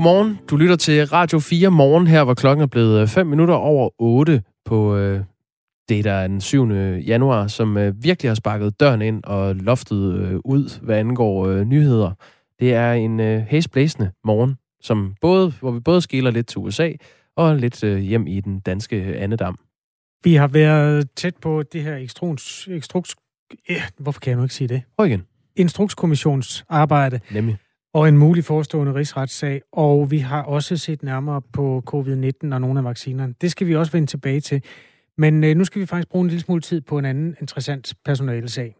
Godmorgen. Du lytter til Radio 4 morgen her, hvor klokken er blevet 5 minutter over 8 på øh, det, der er den 7. januar, som øh, virkelig har sparket døren ind og loftet øh, ud, hvad angår øh, nyheder. Det er en øh, hæsblæsende morgen, som både, hvor vi både skiller lidt til USA og lidt øh, hjem i den danske andedam. Vi har været tæt på det her ekstrons, ekstruks... Ja, hvorfor kan jeg nu ikke sige det? Prøv igen. Instrukskommissionsarbejde. Nemlig. Og en mulig forestående rigsretssag. Og vi har også set nærmere på covid-19 og nogle af vaccinerne. Det skal vi også vende tilbage til. Men øh, nu skal vi faktisk bruge en lille smule tid på en anden interessant personalesag.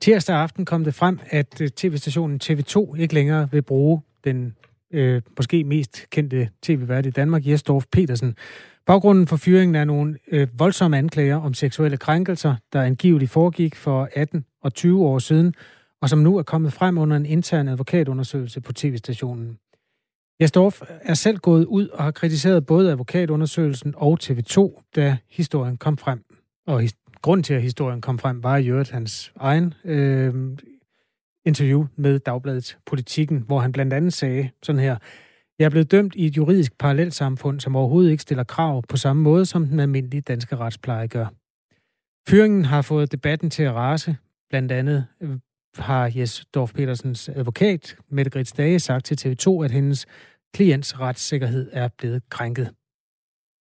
Tirsdag aften kom det frem, at øh, tv-stationen TV2 ikke længere vil bruge den øh, måske mest kendte tv-vært i Danmark, Jesdorf Petersen. Baggrunden for fyringen er nogle øh, voldsomme anklager om seksuelle krænkelser, der angiveligt foregik for 18 og 20 år siden, og som nu er kommet frem under en intern advokatundersøgelse på tv-stationen. Jastorf er selv gået ud og har kritiseret både advokatundersøgelsen og TV2, da historien kom frem. Og his- grund til, at historien kom frem, var i øvrigt hans egen øh, interview med Dagbladet Politikken, hvor han blandt andet sagde sådan her, jeg er blevet dømt i et juridisk parallelsamfund, som overhovedet ikke stiller krav på samme måde, som den almindelige danske retspleje gør. Fyringen har fået debatten til at rase. Blandt andet øh, har Jes Dorf Petersens advokat, Mette Grits Dage, sagt til TV2, at hendes klients retssikkerhed er blevet krænket.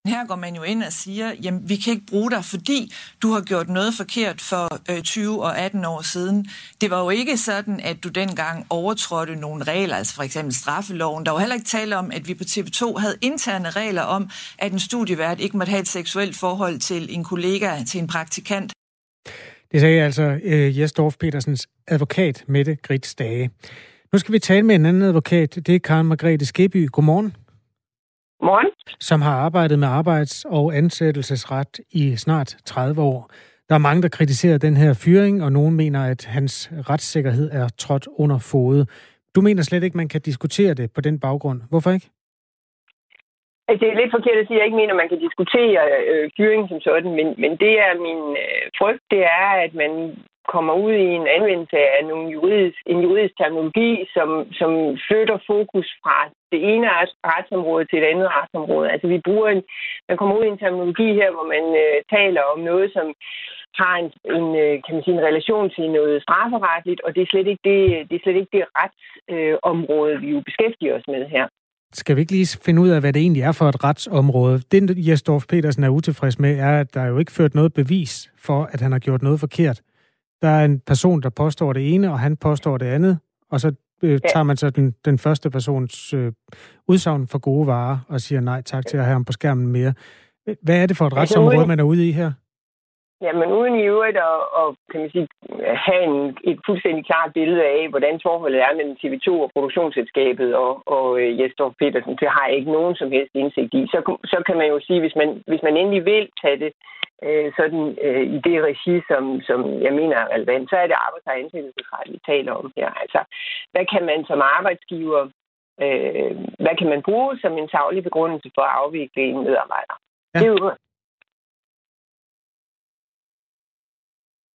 Her går man jo ind og siger, jamen vi kan ikke bruge dig, fordi du har gjort noget forkert for øh, 20 og 18 år siden. Det var jo ikke sådan, at du dengang overtrådte nogle regler, altså for eksempel straffeloven. Der var heller ikke tale om, at vi på TV2 havde interne regler om, at en studievært ikke måtte have et seksuelt forhold til en kollega, til en praktikant. Det sagde altså øh, Jes Dorf Petersens advokat, Mette Grits Dage. Nu skal vi tale med en anden advokat. Det er Karen Margrethe Skeby. Godmorgen. Morgen. som har arbejdet med arbejds- og ansættelsesret i snart 30 år. Der er mange, der kritiserer den her fyring, og nogen mener, at hans retssikkerhed er trådt under fode. Du mener slet ikke, man kan diskutere det på den baggrund. Hvorfor ikke? Altså, det er lidt forkert at sige, at jeg ikke mener, at man kan diskutere øh, fyring som sådan, men, men det er min øh, frygt, det er, at man kommer ud i en anvendelse af nogle juridisk, en juridisk terminologi, som, som flytter fokus fra det ene retsområde til et andet retsområde. Altså vi bruger en, man kommer ud i en terminologi her, hvor man øh, taler om noget, som har en, en, øh, kan man sige, en relation til noget strafferetligt, og det er slet ikke det, det, er slet ikke det retsområde, øh, område, vi jo beskæftiger os med her. Skal vi ikke lige finde ud af, hvad det egentlig er for et retsområde? Det, Jes Dorf Petersen er utilfreds med, er, at der er jo ikke ført noget bevis for, at han har gjort noget forkert. Der er en person, der påstår det ene, og han påstår det andet, og så øh, tager man så den, den første persons øh, udsagn for gode varer og siger nej tak til at have ham på skærmen mere. Hvad er det for et Altså, retsområde, man er ude i her? Ja, men uden i øvrigt at, at kan man sige, have en, et fuldstændig klart billede af, hvordan forholdet er mellem TV2 og produktionsselskabet og, og øh, Jesdorf Petersen, det har jeg ikke nogen som helst indsigt i. Så, så kan man jo sige, hvis man, hvis man endelig vil tage det øh, sådan øh, i det regi, som, som jeg mener er relevant, så er det arbejds- og ansættelsesret, vi taler om her. Altså, hvad kan man som arbejdsgiver, øh, hvad kan man bruge som en savlig begrundelse for at afvikle en medarbejder? Ja. Det er jo...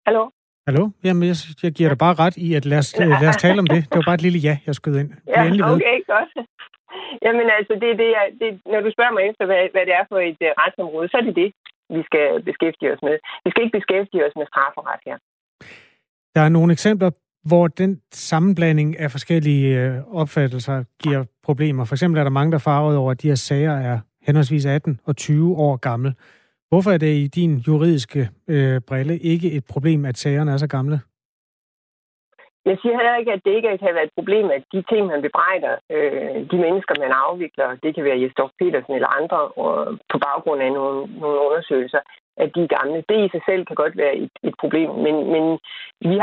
Hallo? Hallo? Jamen, jeg, jeg giver dig bare ret i, at lad os, lad os tale om det. Det var bare et lille ja, jeg skød ind. Ja, endelig ved. okay, godt. Jamen altså, det, er det, jeg, det, når du spørger mig efter, hvad, hvad det er for et uh, retsområde, så er det det, vi skal beskæftige os med. Vi skal ikke beskæftige os med strafferet her. Der er nogle eksempler, hvor den sammenblanding af forskellige øh, opfattelser giver problemer. For eksempel er der mange, der er farvet over, at de her sager er henholdsvis 18 og 20 år gamle. Hvorfor er det i din juridiske øh, brille ikke et problem, at sagerne er så gamle? Jeg siger heller ikke, at det ikke kan være et problem, at de ting, man bebrejder, øh, de mennesker, man afvikler, det kan være Jesdorf Petersen eller andre, og på baggrund af nogle, nogle undersøgelser, at de er gamle. Det i sig selv kan godt være et, et problem, men, men vi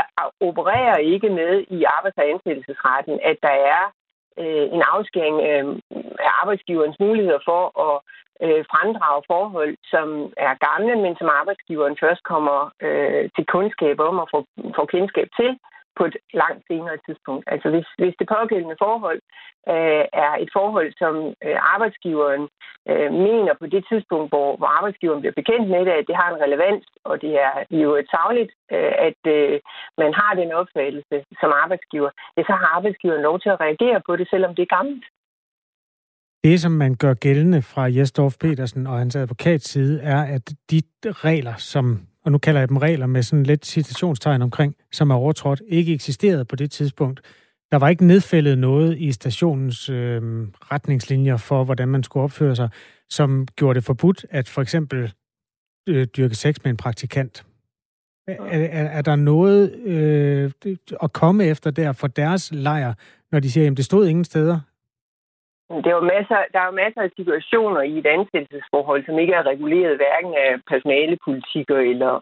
opererer ikke med i arbejds- og ansættelsesretten, at der er øh, en afskæring øh, af arbejdsgiverens muligheder for at øh, fremdrage forhold, som er gamle, men som arbejdsgiveren først kommer øh, til kundskab om og får, får kendskab til på et langt senere tidspunkt. Altså hvis, hvis det pågældende forhold øh, er et forhold, som øh, arbejdsgiveren øh, mener på det tidspunkt, hvor, hvor arbejdsgiveren bliver bekendt med det, at det har en relevans, og det er jo et savligt, øh, at øh, man har den opfattelse som arbejdsgiver, ja, så har arbejdsgiveren lov til at reagere på det, selvom det er gammelt. Det, som man gør gældende fra Jesdorf Petersen og hans advokats side, er, at de regler, som, og nu kalder jeg dem regler med sådan lidt citationstegn omkring, som er overtrådt, ikke eksisterede på det tidspunkt. Der var ikke nedfældet noget i stationens øh, retningslinjer for, hvordan man skulle opføre sig, som gjorde det forbudt at for eksempel øh, dyrke sex med en praktikant. Er, er, er der noget øh, at komme efter der for deres lejr, når de siger, at det stod ingen steder? Det er jo masser, der er jo masser af situationer i et ansættelsesforhold, som ikke er reguleret hverken af personalepolitikker eller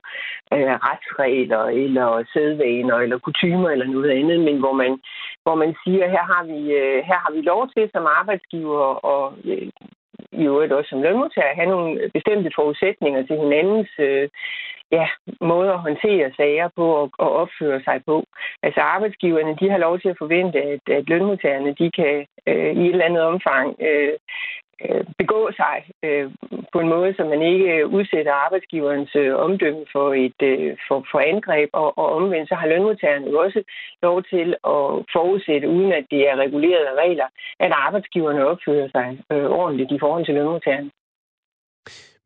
øh, retsregler eller sædvaner eller kutumer eller noget andet, men hvor man, hvor man siger, her har vi, øh, her har vi lov til som arbejdsgiver og øh, i øvrigt også som lønmodtager have nogle bestemte forudsætninger til hinandens øh, ja, måde at håndtere sager på og, og opføre sig på. Altså arbejdsgiverne, de har lov til at forvente, at, at lønmodtagerne, de kan øh, i et eller andet omfang øh, øh, begå sig øh, på en måde, så man ikke udsætter arbejdsgiverens øh, omdømme for et øh, for, for angreb, og, og omvendt så har lønmodtagerne jo også lov til at forudsætte, uden at det er reguleret af regler, at arbejdsgiverne opfører sig øh, ordentligt i forhold til lønmodtagerne.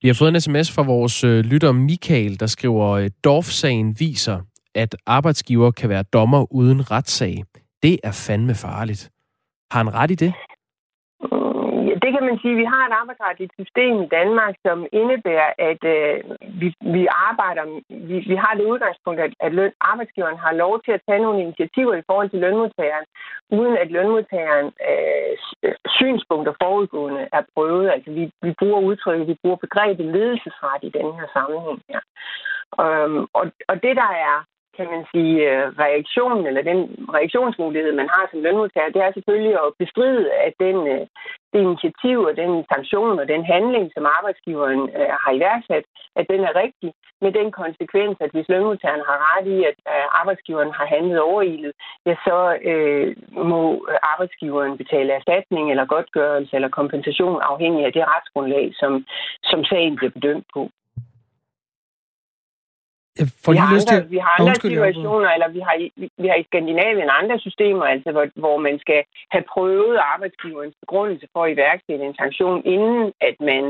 Vi har fået en sms fra vores øh, lytter Michael, der skriver, øh, Dorf-sagen viser, at arbejdsgiver kan være dommer uden retssag. Det er fandme farligt. Har han ret i det? Det kan man sige. Vi har et arbejdsretligt system i Danmark, som indebærer, at øh, vi, vi arbejder, vi, vi har det udgangspunkt, at, at løn, arbejdsgiveren har lov til at tage nogle initiativer i forhold til lønmodtageren, uden at lønmodtageren øh, øh synspunkter forudgående er prøvet. Altså vi, vi bruger udtrykket, vi bruger begrebet ledelsesret i den her sammenhæng her. Øhm, og, og det, der er kan man sige, øh, reaktionen eller den reaktionsmulighed, man har som lønmodtager, det er selvfølgelig at bestride, at den, øh, det initiativ og den sanktion og den handling, som arbejdsgiveren øh, har iværksat, at den er rigtig, med den konsekvens, at hvis lønmodtageren har ret i, at øh, arbejdsgiveren har handlet overilet, ja, så øh, må arbejdsgiveren betale erstatning eller godtgørelse eller kompensation afhængig af det retsgrundlag, som, som sagen bliver bedømt på. Jeg får vi, har andre, til... vi har andre Undskyld, situationer, eller vi har, vi, vi har i Skandinavien andre systemer, altså hvor, hvor man skal have prøvet arbejdsgiverens begrundelse for at iværksætte en sanktion, inden at man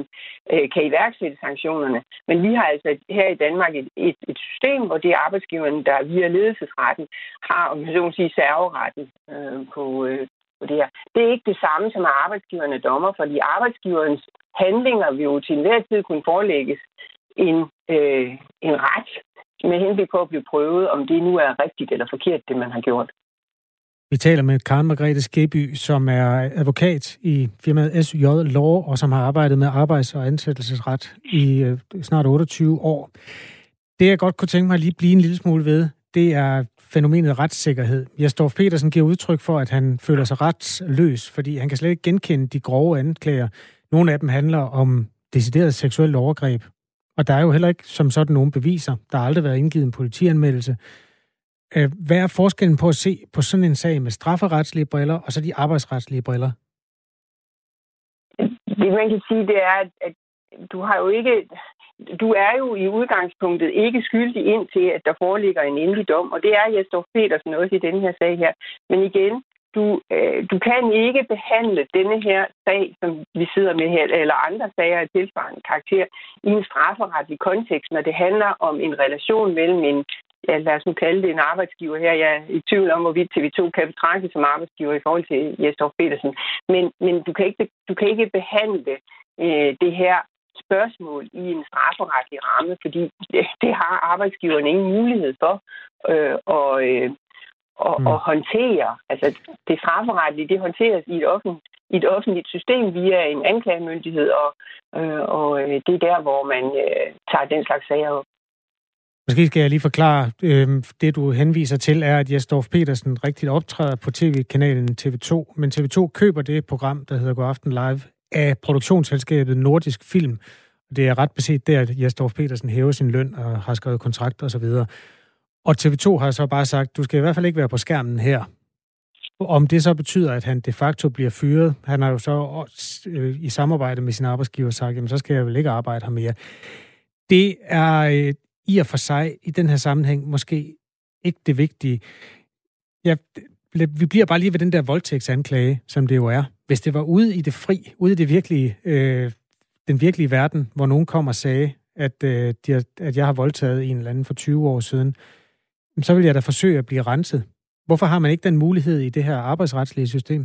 øh, kan iværksætte sanktionerne. Men vi har altså her i Danmark et, et, et system, hvor det er arbejdsgiveren, der via ledelsesretten har, om jeg så må sige, serveretten øh, på, øh, på det her. Det er ikke det samme som at arbejdsgiverne dommer, fordi arbejdsgiverens handlinger vil jo til enhver tid kunne forelægges en, øh, en ret med henblik på at blive prøvet, om det nu er rigtigt eller forkert, det man har gjort. Vi taler med Karen Margrethe Skeby, som er advokat i firmaet SJ Law, og som har arbejdet med arbejds- og ansættelsesret i øh, snart 28 år. Det, jeg godt kunne tænke mig at lige blive en lille smule ved, det er fænomenet retssikkerhed. Jastorf Petersen giver udtryk for, at han føler sig retsløs, fordi han kan slet ikke genkende de grove anklager. Nogle af dem handler om decideret seksuelt overgreb og der er jo heller ikke som sådan nogen beviser. Der har aldrig været indgivet en politianmeldelse. Øh, hvad er forskellen på at se på sådan en sag med strafferetslige briller og så de arbejdsretslige briller? Det man kan sige, det er, at du har jo ikke du er jo i udgangspunktet ikke skyldig ind til, at der foreligger en endelig dom, og det er Jesdorf Petersen også i den her sag her. Men igen, du, øh, du kan ikke behandle denne her sag, som vi sidder med her, eller andre sager af tilsvarende karakter, i en strafferetlig kontekst, når det handler om en relation mellem en, ja, lad os nu kalde det en arbejdsgiver her. Jeg er i tvivl om, hvorvidt TV2 kan betragtes som arbejdsgiver i forhold til Jesper Petersen. Men, men du, kan ikke, du kan ikke behandle øh, det her spørgsmål i en strafferetlig ramme, fordi det, det har arbejdsgiveren ingen mulighed for. Øh, og, øh, at, mm. at håndtere. Altså det strafferetlige, det håndteres i et offentligt, i et offentligt system via en anklagemyndighed, og, øh, og øh, det er der, hvor man øh, tager den slags sager op. Måske skal jeg lige forklare, øh, det du henviser til er, at Jesdorf Petersen rigtigt optræder på tv-kanalen TV2, men TV2 køber det program, der hedder God Aften Live, af produktionsselskabet Nordisk Film. Det er ret beset der, at Jesdorf Petersen hæver sin løn og har skrevet kontrakt osv. Og TV2 har så bare sagt, du skal i hvert fald ikke være på skærmen her. Om det så betyder, at han de facto bliver fyret, han har jo så øh, i samarbejde med sin arbejdsgiver sagt, jamen så skal jeg vel ikke arbejde her mere. Det er øh, i og for sig i den her sammenhæng måske ikke det vigtige. Ja, vi bliver bare lige ved den der voldtægtsanklage, som det jo er. hvis det var ude i det fri, ude i det virkelige, øh, den virkelige verden, hvor nogen kom og sagde, at, øh, de har, at jeg har voldtaget en eller anden for 20 år siden, så vil jeg da forsøge at blive renset. Hvorfor har man ikke den mulighed i det her arbejdsretslige system?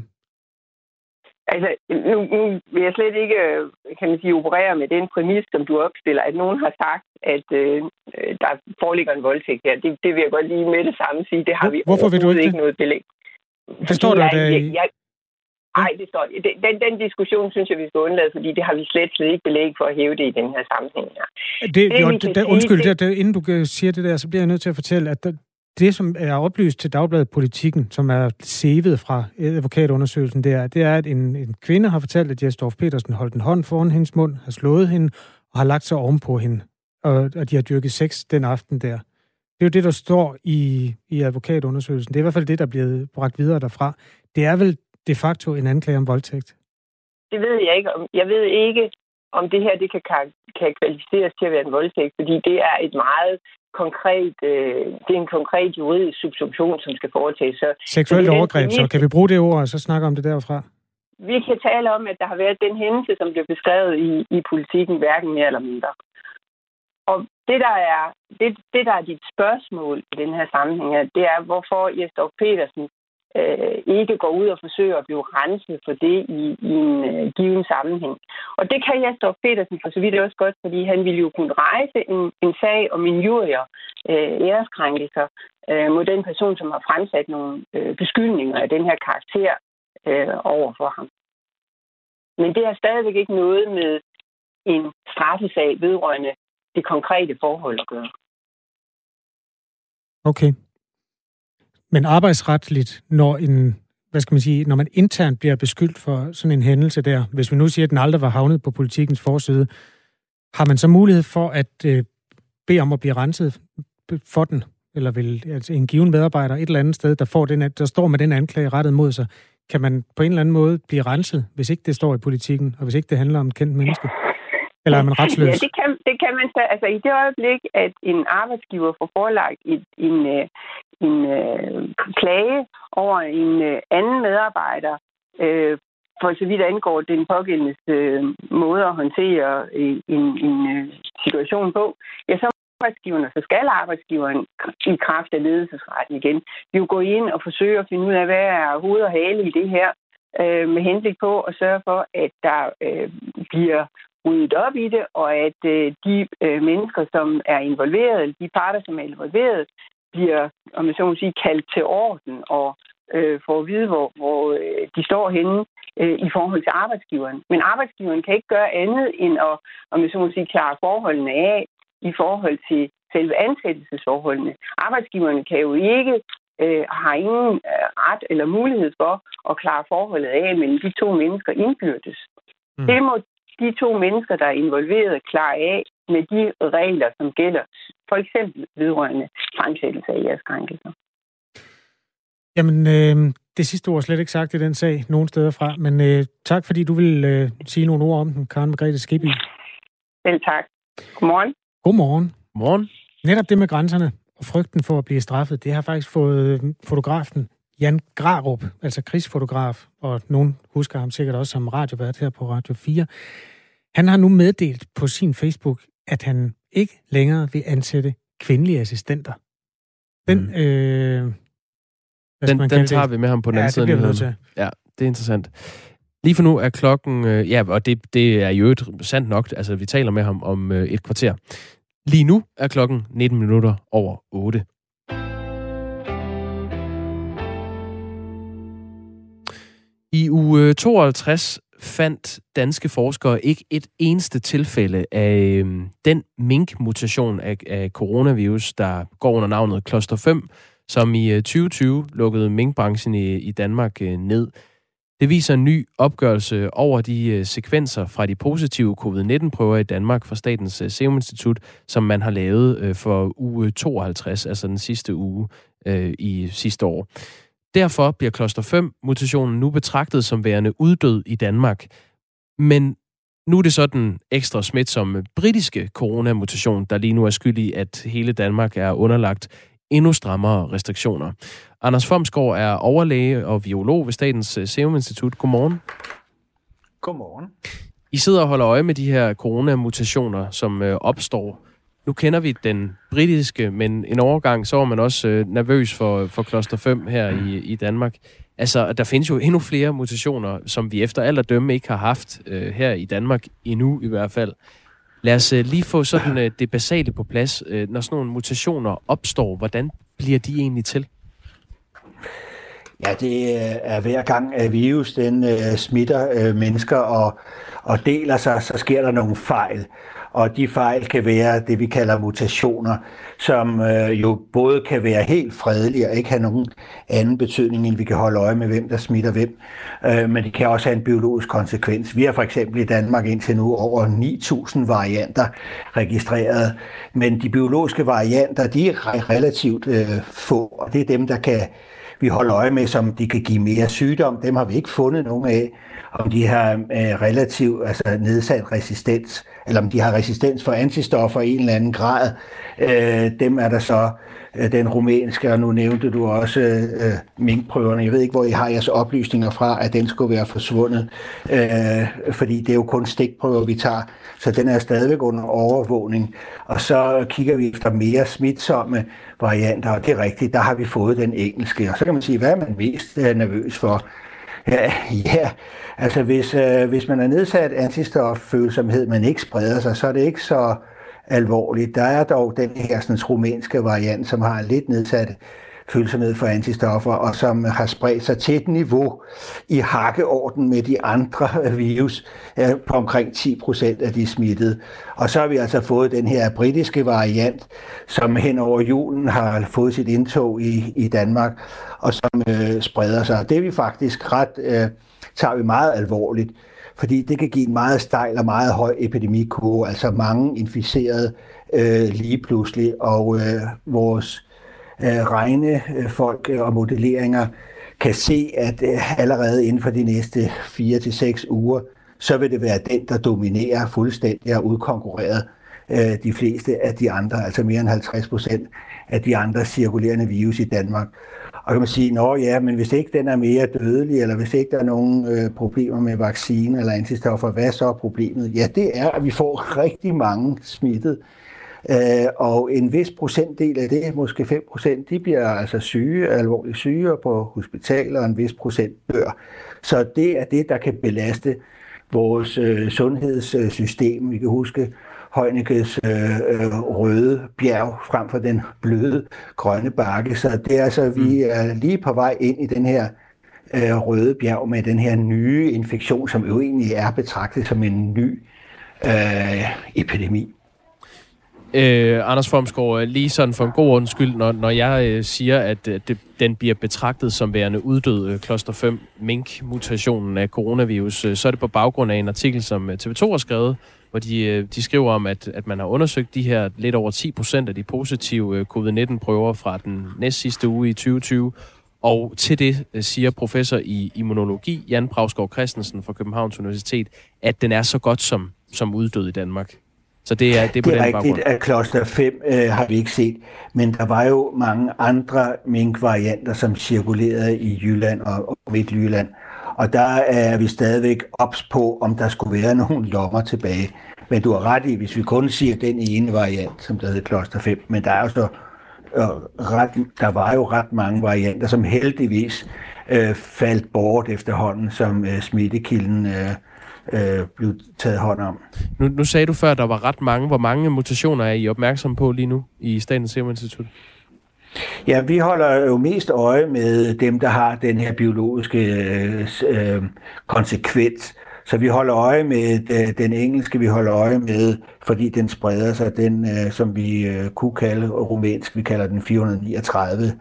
Altså, nu, nu vil jeg slet ikke, kan man sige, operere med den præmis, som du opstiller, at nogen har sagt, at øh, der foreligger en voldtægt her. Det, det vil jeg godt lige med det samme sige. Det har vi Hvorfor vil du ikke, ikke noget belæg. Det står der, der jeg, jeg, Nej, det står den, den diskussion synes jeg, vi skal undlade, fordi det har vi slet, slet ikke belæg for at hæve det i den her sammenhæng her. Det, det, jo, det, undskyld, det, det, inden du siger det der, så bliver jeg nødt til at fortælle, at der, det, som er oplyst til Dagbladet Politikken, som er sevet fra advokatundersøgelsen, det er, det er at en, en kvinde har fortalt, at Jesdorf Petersen holdt en hånd foran hendes mund, har slået hende og har lagt sig ovenpå hende, og at de har dyrket sex den aften der. Det er jo det, der står i, i advokatundersøgelsen. Det er i hvert fald det, der er blevet bragt videre derfra. Det er vel de facto en anklage om voldtægt. Det ved jeg ikke. Jeg ved ikke, om det her det kan, kan kvalificeres til at være en voldtægt, fordi det er et meget konkret, øh, det er en konkret juridisk subsumption, som skal foretages. Så, Seksuelt overgreb, så kan vi bruge det ord og så snakke om det derfra? Vi kan tale om, at der har været den hændelse, som blev beskrevet i, i politikken, hverken mere eller mindre. Og det, der er, det, det, der er dit spørgsmål i den her sammenhæng, det er, hvorfor Jesdorf Petersen øh, ikke går ud og forsøger at blive renset for det i, i en øh, given sammenhæng. Og det kan Jesdorf Petersen for så vidt også godt, fordi han ville jo kunne rejse en, en sag om injurier, øh, æreskrænkelser øh, mod den person, som har fremsat nogle øh, beskyldninger af den her karakter øh, over for ham. Men det har stadigvæk ikke noget med en straffesag vedrørende det konkrete forhold at gøre. Okay. Men arbejdsretligt, når en hvad skal man sige, når man internt bliver beskyldt for sådan en hændelse der, hvis vi nu siger, at den aldrig var havnet på politikens forside, har man så mulighed for at øh, bede om at blive renset for den? Eller vil altså en given medarbejder et eller andet sted, der, får den, der står med den anklage rettet mod sig, kan man på en eller anden måde blive renset, hvis ikke det står i politikken, og hvis ikke det handler om kendt menneske? Eller er man retsløs? Ja, det kan, det kan man så. Altså i det øjeblik, at en arbejdsgiver får forelagt en, øh, en øh, klage over en øh, anden medarbejder, øh, for så vidt angår den pågældende øh, måde at håndtere øh, en, en øh, situation på, ja, så arbejdsgiverne, så skal arbejdsgiveren i kraft af ledelsesretten igen jo gå ind og forsøge at finde ud af, hvad er hoved og hale i det her, øh, med henblik på at sørge for, at der øh, bliver ryddet op i det, og at øh, de øh, mennesker, som er involveret, de parter, som er involveret, bliver, om jeg så må sige, kaldt til orden og øh, får at vide, hvor, hvor øh, de står henne øh, i forhold til arbejdsgiveren. Men arbejdsgiveren kan ikke gøre andet end at, om jeg så må sige, klare forholdene af i forhold til selve ansættelsesforholdene. Arbejdsgiverne kan jo ikke øh, har ingen øh, ret eller mulighed for at klare forholdet af mellem de to mennesker indbyrdes. Mm. Det må de to mennesker, der er involveret, klare af med de regler, som gælder, for eksempel vedrørende fremsættelse af jeres krænkelser. Jamen, øh, det sidste ord er slet ikke sagt i den sag nogen steder fra, men øh, tak fordi du vil øh, sige nogle ord om den, Karen Margrethe Skibby. Selv tak. Godmorgen. Godmorgen. Godmorgen. Netop det med grænserne og frygten for at blive straffet, det har faktisk fået øh, fotografen Jan Grarup, altså krigsfotograf, og nogen husker ham sikkert også som radiovært her på Radio 4. Han har nu meddelt på sin Facebook, at han ikke længere vil ansætte kvindelige assistenter. Den, mm. øh, den, den tager det? vi med ham på den ja, anden side. Det ja, det er interessant. Lige for nu er klokken, øh, ja, og det, det er jo et sandt nok, altså vi taler med ham om øh, et kvarter. Lige nu er klokken 19 minutter over 8. I uge øh, 52 fandt danske forskere ikke et eneste tilfælde af øhm, den mink-mutation af, af coronavirus, der går under navnet Cluster 5, som i øh, 2020 lukkede minkbranchen i, i Danmark øh, ned. Det viser en ny opgørelse over de sekvenser fra de positive covid-19-prøver i Danmark fra Statens Serum Institut, som man har lavet for uge 52, altså den sidste uge øh, i sidste år. Derfor bliver kloster 5-mutationen nu betragtet som værende uddød i Danmark. Men nu er det så den ekstra smitsomme britiske coronamutation, der lige nu er skyld i, at hele Danmark er underlagt endnu strammere restriktioner. Anders Fomsgaard er overlæge og biolog ved Statens Serum Institut. Godmorgen. Godmorgen. I sidder og holder øje med de her coronamutationer, som øh, opstår. Nu kender vi den britiske, men en overgang, så var man også øh, nervøs for, for kloster 5 her i, i Danmark. Altså, der findes jo endnu flere mutationer, som vi efter alt at dømme ikke har haft øh, her i Danmark endnu i hvert fald. Lad os øh, lige få sådan øh, det basale på plads. Øh, når sådan nogle mutationer opstår, hvordan bliver de egentlig til? Ja, det øh, er hver gang, at virus den øh, smitter øh, mennesker og, og deler sig, så sker der nogle fejl. Og de fejl kan være det, vi kalder mutationer, som øh, jo både kan være helt fredelige og ikke have nogen anden betydning, end vi kan holde øje med, hvem der smitter hvem. Øh, men det kan også have en biologisk konsekvens. Vi har for eksempel i Danmark indtil nu over 9.000 varianter registreret, men de biologiske varianter, de er relativt øh, få, og det er dem, der kan vi holde øje med, som de kan give mere sygdom. Dem har vi ikke fundet nogen af. Om de har øh, relativt altså nedsat resistens, eller om de har resistens for antistoffer i en eller anden grad. Øh, dem er der så øh, den rumænske, og nu nævnte du også øh, minkprøverne. Jeg ved ikke, hvor I har jeres oplysninger fra, at den skulle være forsvundet, øh, fordi det er jo kun stikprøver, vi tager, så den er stadigvæk under overvågning. Og så kigger vi efter mere smitsomme varianter, og det er rigtigt, der har vi fået den engelske. Og så kan man sige, hvad er man mest øh, nervøs for? Ja, ja altså hvis, øh, hvis man er nedsat antistoffølsomhed, men ikke spreder sig, så er det ikke så alvorligt. Der er dog den her sådan, rumænske variant, som har lidt nedsat følsomhed for antistoffer, og som har spredt sig til et niveau i hakkeorden med de andre virus på omkring 10 procent af de smittede. Og så har vi altså fået den her britiske variant, som hen over julen har fået sit indtog i, i Danmark, og som øh, spreder sig. Det er vi faktisk ret, øh, tager vi meget alvorligt fordi det kan give en meget stejl og meget høj epidemikurve, altså mange inficerede øh, lige pludselig, og øh, vores øh, Øh, regnefolk øh, øh, og modelleringer kan se, at allerede inden for de næste 4 til seks uger, så vil det være den, der dominerer fuldstændig og udkonkurreret de fleste af de andre, altså mere end 50 procent af de andre cirkulerende virus i Danmark. Og kan man sige, nå ja, men hvis ikke den er mere dødelig, eller hvis ikke der er nogen øh, problemer med vaccine eller antistoffer, hvad så er problemet? Ja, det er, at vi får rigtig mange smittet. Øh, og en vis procentdel af det, måske 5 procent, de bliver altså syge, alvorligt syge på hospitaler, og en vis procent dør. Så det er det, der kan belaste vores øh, sundhedssystem. Vi kan huske Højnekes øh, øh, røde bjerg frem for den bløde grønne bakke. Så det er altså, vi mm. er lige på vej ind i den her øh, røde bjerg med den her nye infektion, som jo egentlig er betragtet som en ny øh, epidemi. Øh, Anders Formsgaard, øh, lige sådan for en god undskyld, når, når jeg øh, siger, at øh, det, den bliver betragtet som værende uddød øh, kloster 5 mink-mutationen af coronavirus, øh, så er det på baggrund af en artikel, som øh, TV2 har skrevet, hvor de, øh, de skriver om, at, at man har undersøgt de her lidt over 10 procent af de positive øh, covid-19-prøver fra den næst sidste uge i 2020, og til det øh, siger professor i immunologi, Jan Brausgaard Christensen fra Københavns Universitet, at den er så godt som, som uddød i Danmark. Så det er, det er på det er den rigtigt, at kloster 5 øh, har vi ikke set, men der var jo mange andre mink-varianter, som cirkulerede i Jylland og, og Midtjylland. Og der er vi stadigvæk ops på, om der skulle være nogle lommer tilbage. Men du har ret i, hvis vi kun siger den ene variant, som der hedder kloster 5, men der er jo så øh, ret, der var jo ret mange varianter, som heldigvis øh, faldt bort efterhånden, som øh, smittekilden øh, øh, blev taget hånd om. Nu, nu sagde du før, at der var ret mange. Hvor mange mutationer er I opmærksom på lige nu i Statens Serum Institut? Ja, vi holder jo mest øje med dem, der har den her biologiske øh, konsekvens. Så vi holder øje med øh, den engelske, vi holder øje med, fordi den spreder sig, den øh, som vi øh, kunne kalde rumænsk, vi kalder den 439.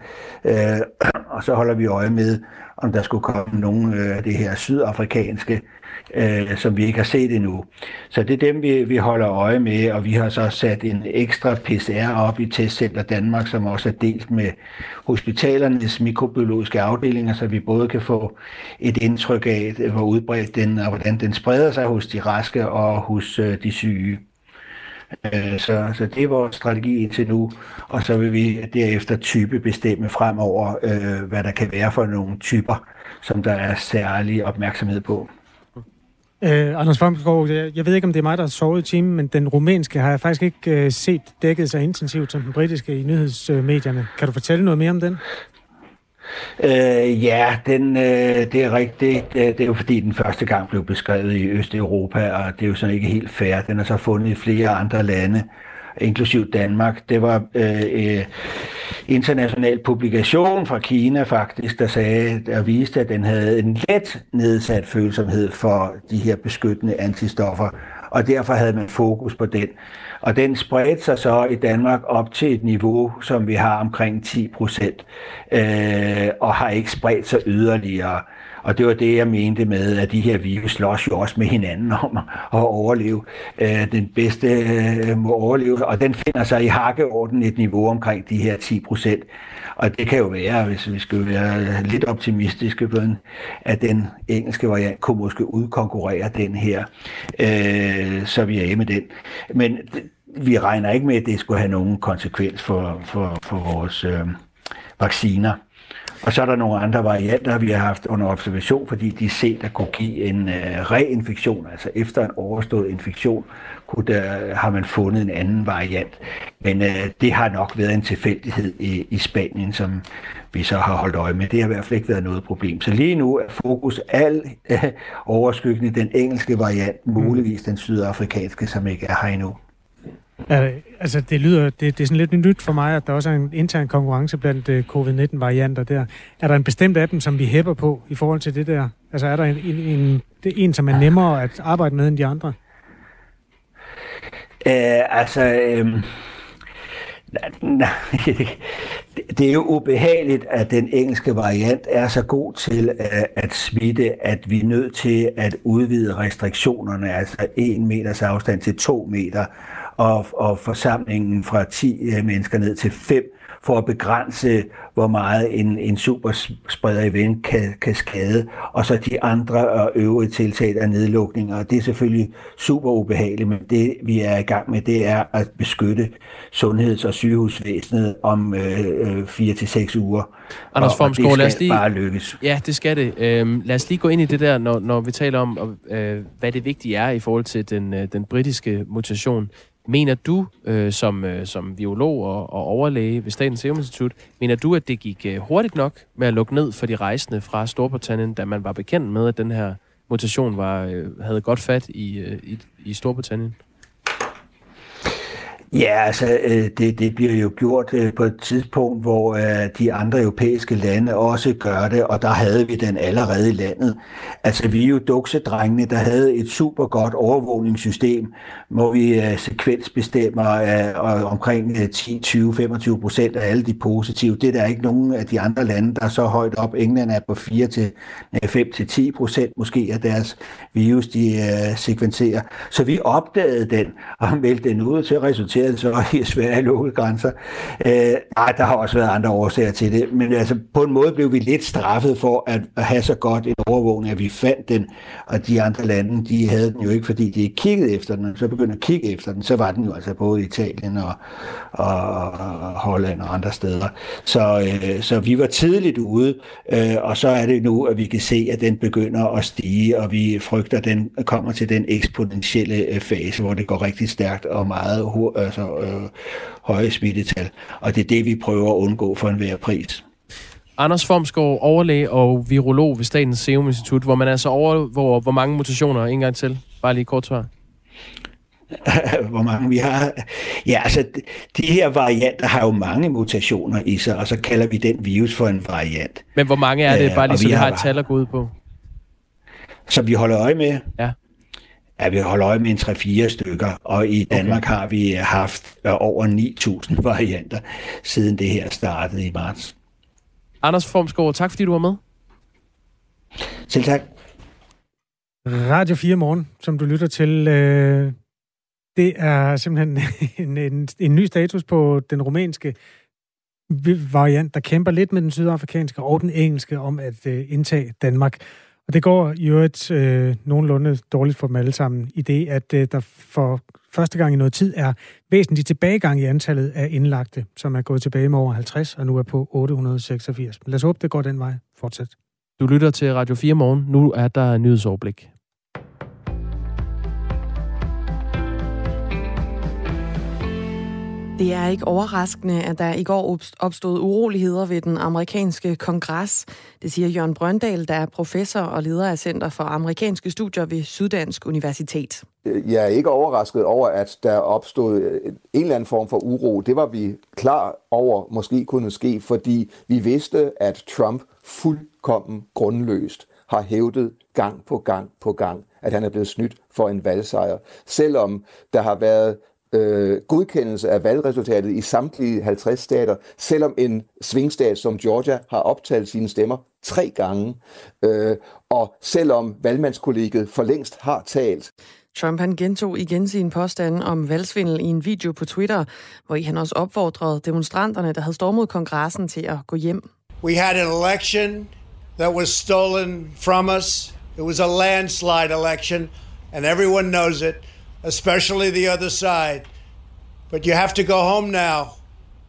Øh, og så holder vi øje med, om der skulle komme nogle af øh, det her sydafrikanske, øh, som vi ikke har set endnu. Så det er dem, vi, vi holder øje med, og vi har så sat en ekstra PCR op i Testcenter Danmark, som også er delt med hospitalernes mikrobiologiske afdelinger, så vi både kan få et indtryk af, hvor udbredt den og hvordan den spreder sig hos de raske og hos øh, de syge. Øh, så, så det er vores strategi indtil nu, og så vil vi derefter type bestemme fremover, øh, hvad der kan være for nogle typer, som der er særlig opmærksomhed på. Øh, Anders Fomsgaard, jeg, jeg ved ikke, om det er mig, der har sovet i timen, men den rumænske har jeg faktisk ikke øh, set dækket så intensivt som den britiske i nyhedsmedierne. Kan du fortælle noget mere om den? Øh, ja, den, øh, det er rigtigt. Det, det er jo fordi, den første gang blev beskrevet i Østeuropa, og det er jo sådan ikke helt fair. Den er så fundet i flere andre lande, inklusiv Danmark. Det var øh, øh, international publikation fra Kina faktisk, der sagde, der viste, at den havde en let nedsat følsomhed for de her beskyttende antistoffer, og derfor havde man fokus på den. Og den spredte sig så i Danmark op til et niveau, som vi har omkring 10 procent, øh, og har ikke spredt sig yderligere. Og det var det, jeg mente med, at de her virus slås jo også med hinanden om at overleve. Øh, den bedste øh, må overleve, og den finder sig i hakkeorden et niveau omkring de her 10 procent. Og det kan jo være, hvis vi skal være lidt optimistiske på den, at den engelske variant kunne måske udkonkurrere den her, øh, så vi er af med den. Men vi regner ikke med, at det skulle have nogen konsekvens for, for, for vores øh, vacciner. Og så er der nogle andre varianter, vi har haft under observation, fordi de set at kunne give en øh, reinfektion, altså efter en overstået infektion, kunne der, har man fundet en anden variant. Men øh, det har nok været en tilfældighed i, i Spanien, som vi så har holdt øje med. Det har i hvert fald ikke været noget problem. Så lige nu er fokus al øh, overskyggende den engelske variant, muligvis den sydafrikanske, som ikke er her endnu. Ja, altså, det lyder, det, det er sådan lidt nyt for mig, at der også er en intern konkurrence blandt øh, uh, covid-19-varianter der. Er der en bestemt af dem, som vi hæpper på i forhold til det der? Altså, er der en, en, en, det en som er nemmere at arbejde med end de andre? Uh, altså, øh, nej, det er jo ubehageligt, at den engelske variant er så god til øh, at, smitte, at vi er nødt til at udvide restriktionerne, altså 1 meters afstand til 2 meter, og, og forsamlingen fra 10 øh, mennesker ned til 5 for at begrænse, hvor meget en, en superspreder event kan, kan skade, og så de andre og øvrige tiltag af nedlukninger. Det er selvfølgelig super ubehageligt, men det vi er i gang med, det er at beskytte sundheds- og sygehusvæsenet om øh, 4-6 øh, uger. Anders Formsgaard, lad os lige... bare lykkes. Ja, det skal det. Øhm, lad os lige gå ind i det der, når, når vi taler om, øh, hvad det vigtige er i forhold til den, øh, den britiske mutation. Mener du, øh, som, øh, som biolog og, og overlæge ved Statens Serum Institut, mener du, at det gik øh, hurtigt nok med at lukke ned for de rejsende fra Storbritannien, da man var bekendt med, at den her mutation var, øh, havde godt fat i, øh, i, i Storbritannien? Ja, altså øh, det, det bliver jo gjort øh, på et tidspunkt, hvor øh, de andre europæiske lande også gør det, og der havde vi den allerede i landet. Altså vi er jo duksedrengene, der havde et super godt overvågningssystem, hvor vi sekvensbestemmer omkring 10, 20, 25 procent af alle de positive. Det er der ikke nogen af de andre lande, der er så højt op. England er på 4 til 5 til 10 procent måske af deres virus, de sekventerer. Så vi opdagede den og meldte den ud til resultat så i Sverige lukkede grænser. Øh, ej, der har også været andre årsager til det, men altså på en måde blev vi lidt straffet for at, at have så godt en overvågning, at vi fandt den, og de andre lande, de havde den jo ikke, fordi de ikke kiggede efter den, så begyndte at kigge efter den, så var den jo altså både i Italien og, og, og Holland og andre steder. Så, øh, så vi var tidligt ude, øh, og så er det nu, at vi kan se, at den begynder at stige, og vi frygter, at den kommer til den eksponentielle øh, fase, hvor det går rigtig stærkt og meget hurtigt altså øh, høje smittetal. Og det er det, vi prøver at undgå for enhver pris. Anders Formsgaard, overlæge og virolog ved Statens Serum Institut, hvor man altså overvåger, hvor mange mutationer en gang til. Bare lige kort svar. hvor mange vi har. Ja, altså, de her varianter har jo mange mutationer i sig, og så kalder vi den virus for en variant. Men hvor mange er det? Bare lige så vi har et tal at gå ud på. Som vi holder øje med? Ja. Ja, vi holder øje med en 3-4 stykker, og i Danmark okay. har vi haft øh, over 9.000 varianter, siden det her startede i marts. Anders Formsgaard, tak fordi du var med. Selv tak. Radio 4 Morgen, som du lytter til, øh, det er simpelthen en, en, en ny status på den rumænske variant, der kæmper lidt med den sydafrikanske og den engelske om at øh, indtage Danmark. Og det går i øvrigt øh, nogenlunde dårligt for dem alle sammen, i det, at øh, der for første gang i noget tid er væsentlig tilbagegang i antallet af indlagte, som er gået tilbage med over 50 og nu er på 886. Lad os håbe, det går den vej fortsat. Du lytter til Radio 4 morgen. Nu er der nyhedsoverblik. Det er ikke overraskende, at der i går opstod uroligheder ved den amerikanske kongres. Det siger Jørgen Brøndal, der er professor og leder af Center for Amerikanske Studier ved Syddansk Universitet. Jeg er ikke overrasket over, at der opstod en eller anden form for uro. Det var vi klar over måske kunne ske, fordi vi vidste, at Trump fuldkommen grundløst har hævdet gang på gang på gang, at han er blevet snydt for en valgsejr. Selvom der har været øh, godkendelse af valgresultatet i samtlige 50 stater, selvom en svingstat som Georgia har optalt sine stemmer tre gange, øh, og selvom valgmandskollegiet for længst har talt. Trump han gentog igen sin påstand om valgsvindel i en video på Twitter, hvor i han også opfordrede demonstranterne, der havde stormet kongressen til at gå hjem. We had an election that was stolen from us. It was a landslide election, and everyone knows it especially the other side. But you have to go home now.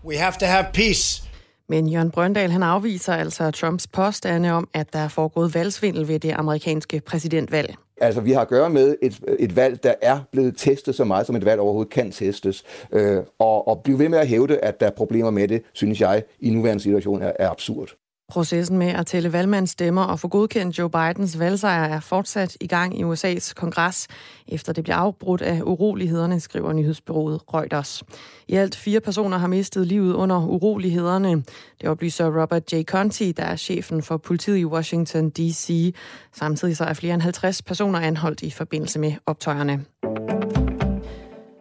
We have to have peace. Men Jørgen Brøndal han afviser altså Trumps påstande om, at der er foregået valgsvindel ved det amerikanske præsidentvalg. Altså, vi har at gøre med et, et valg, der er blevet testet så meget, som et valg overhovedet kan testes. Øh, og, og blive ved med at hævde, at der er problemer med det, synes jeg, i nuværende situation er, er absurd. Processen med at tælle valgmandsstemmer og få godkendt Joe Bidens valgsejr er fortsat i gang i USA's kongres, efter det bliver afbrudt af urolighederne, skriver nyhedsbyrået Reuters. I alt fire personer har mistet livet under urolighederne. Det oplyser Robert J. Conti, der er chefen for politiet i Washington D.C. Samtidig så er flere end 50 personer anholdt i forbindelse med optøjerne.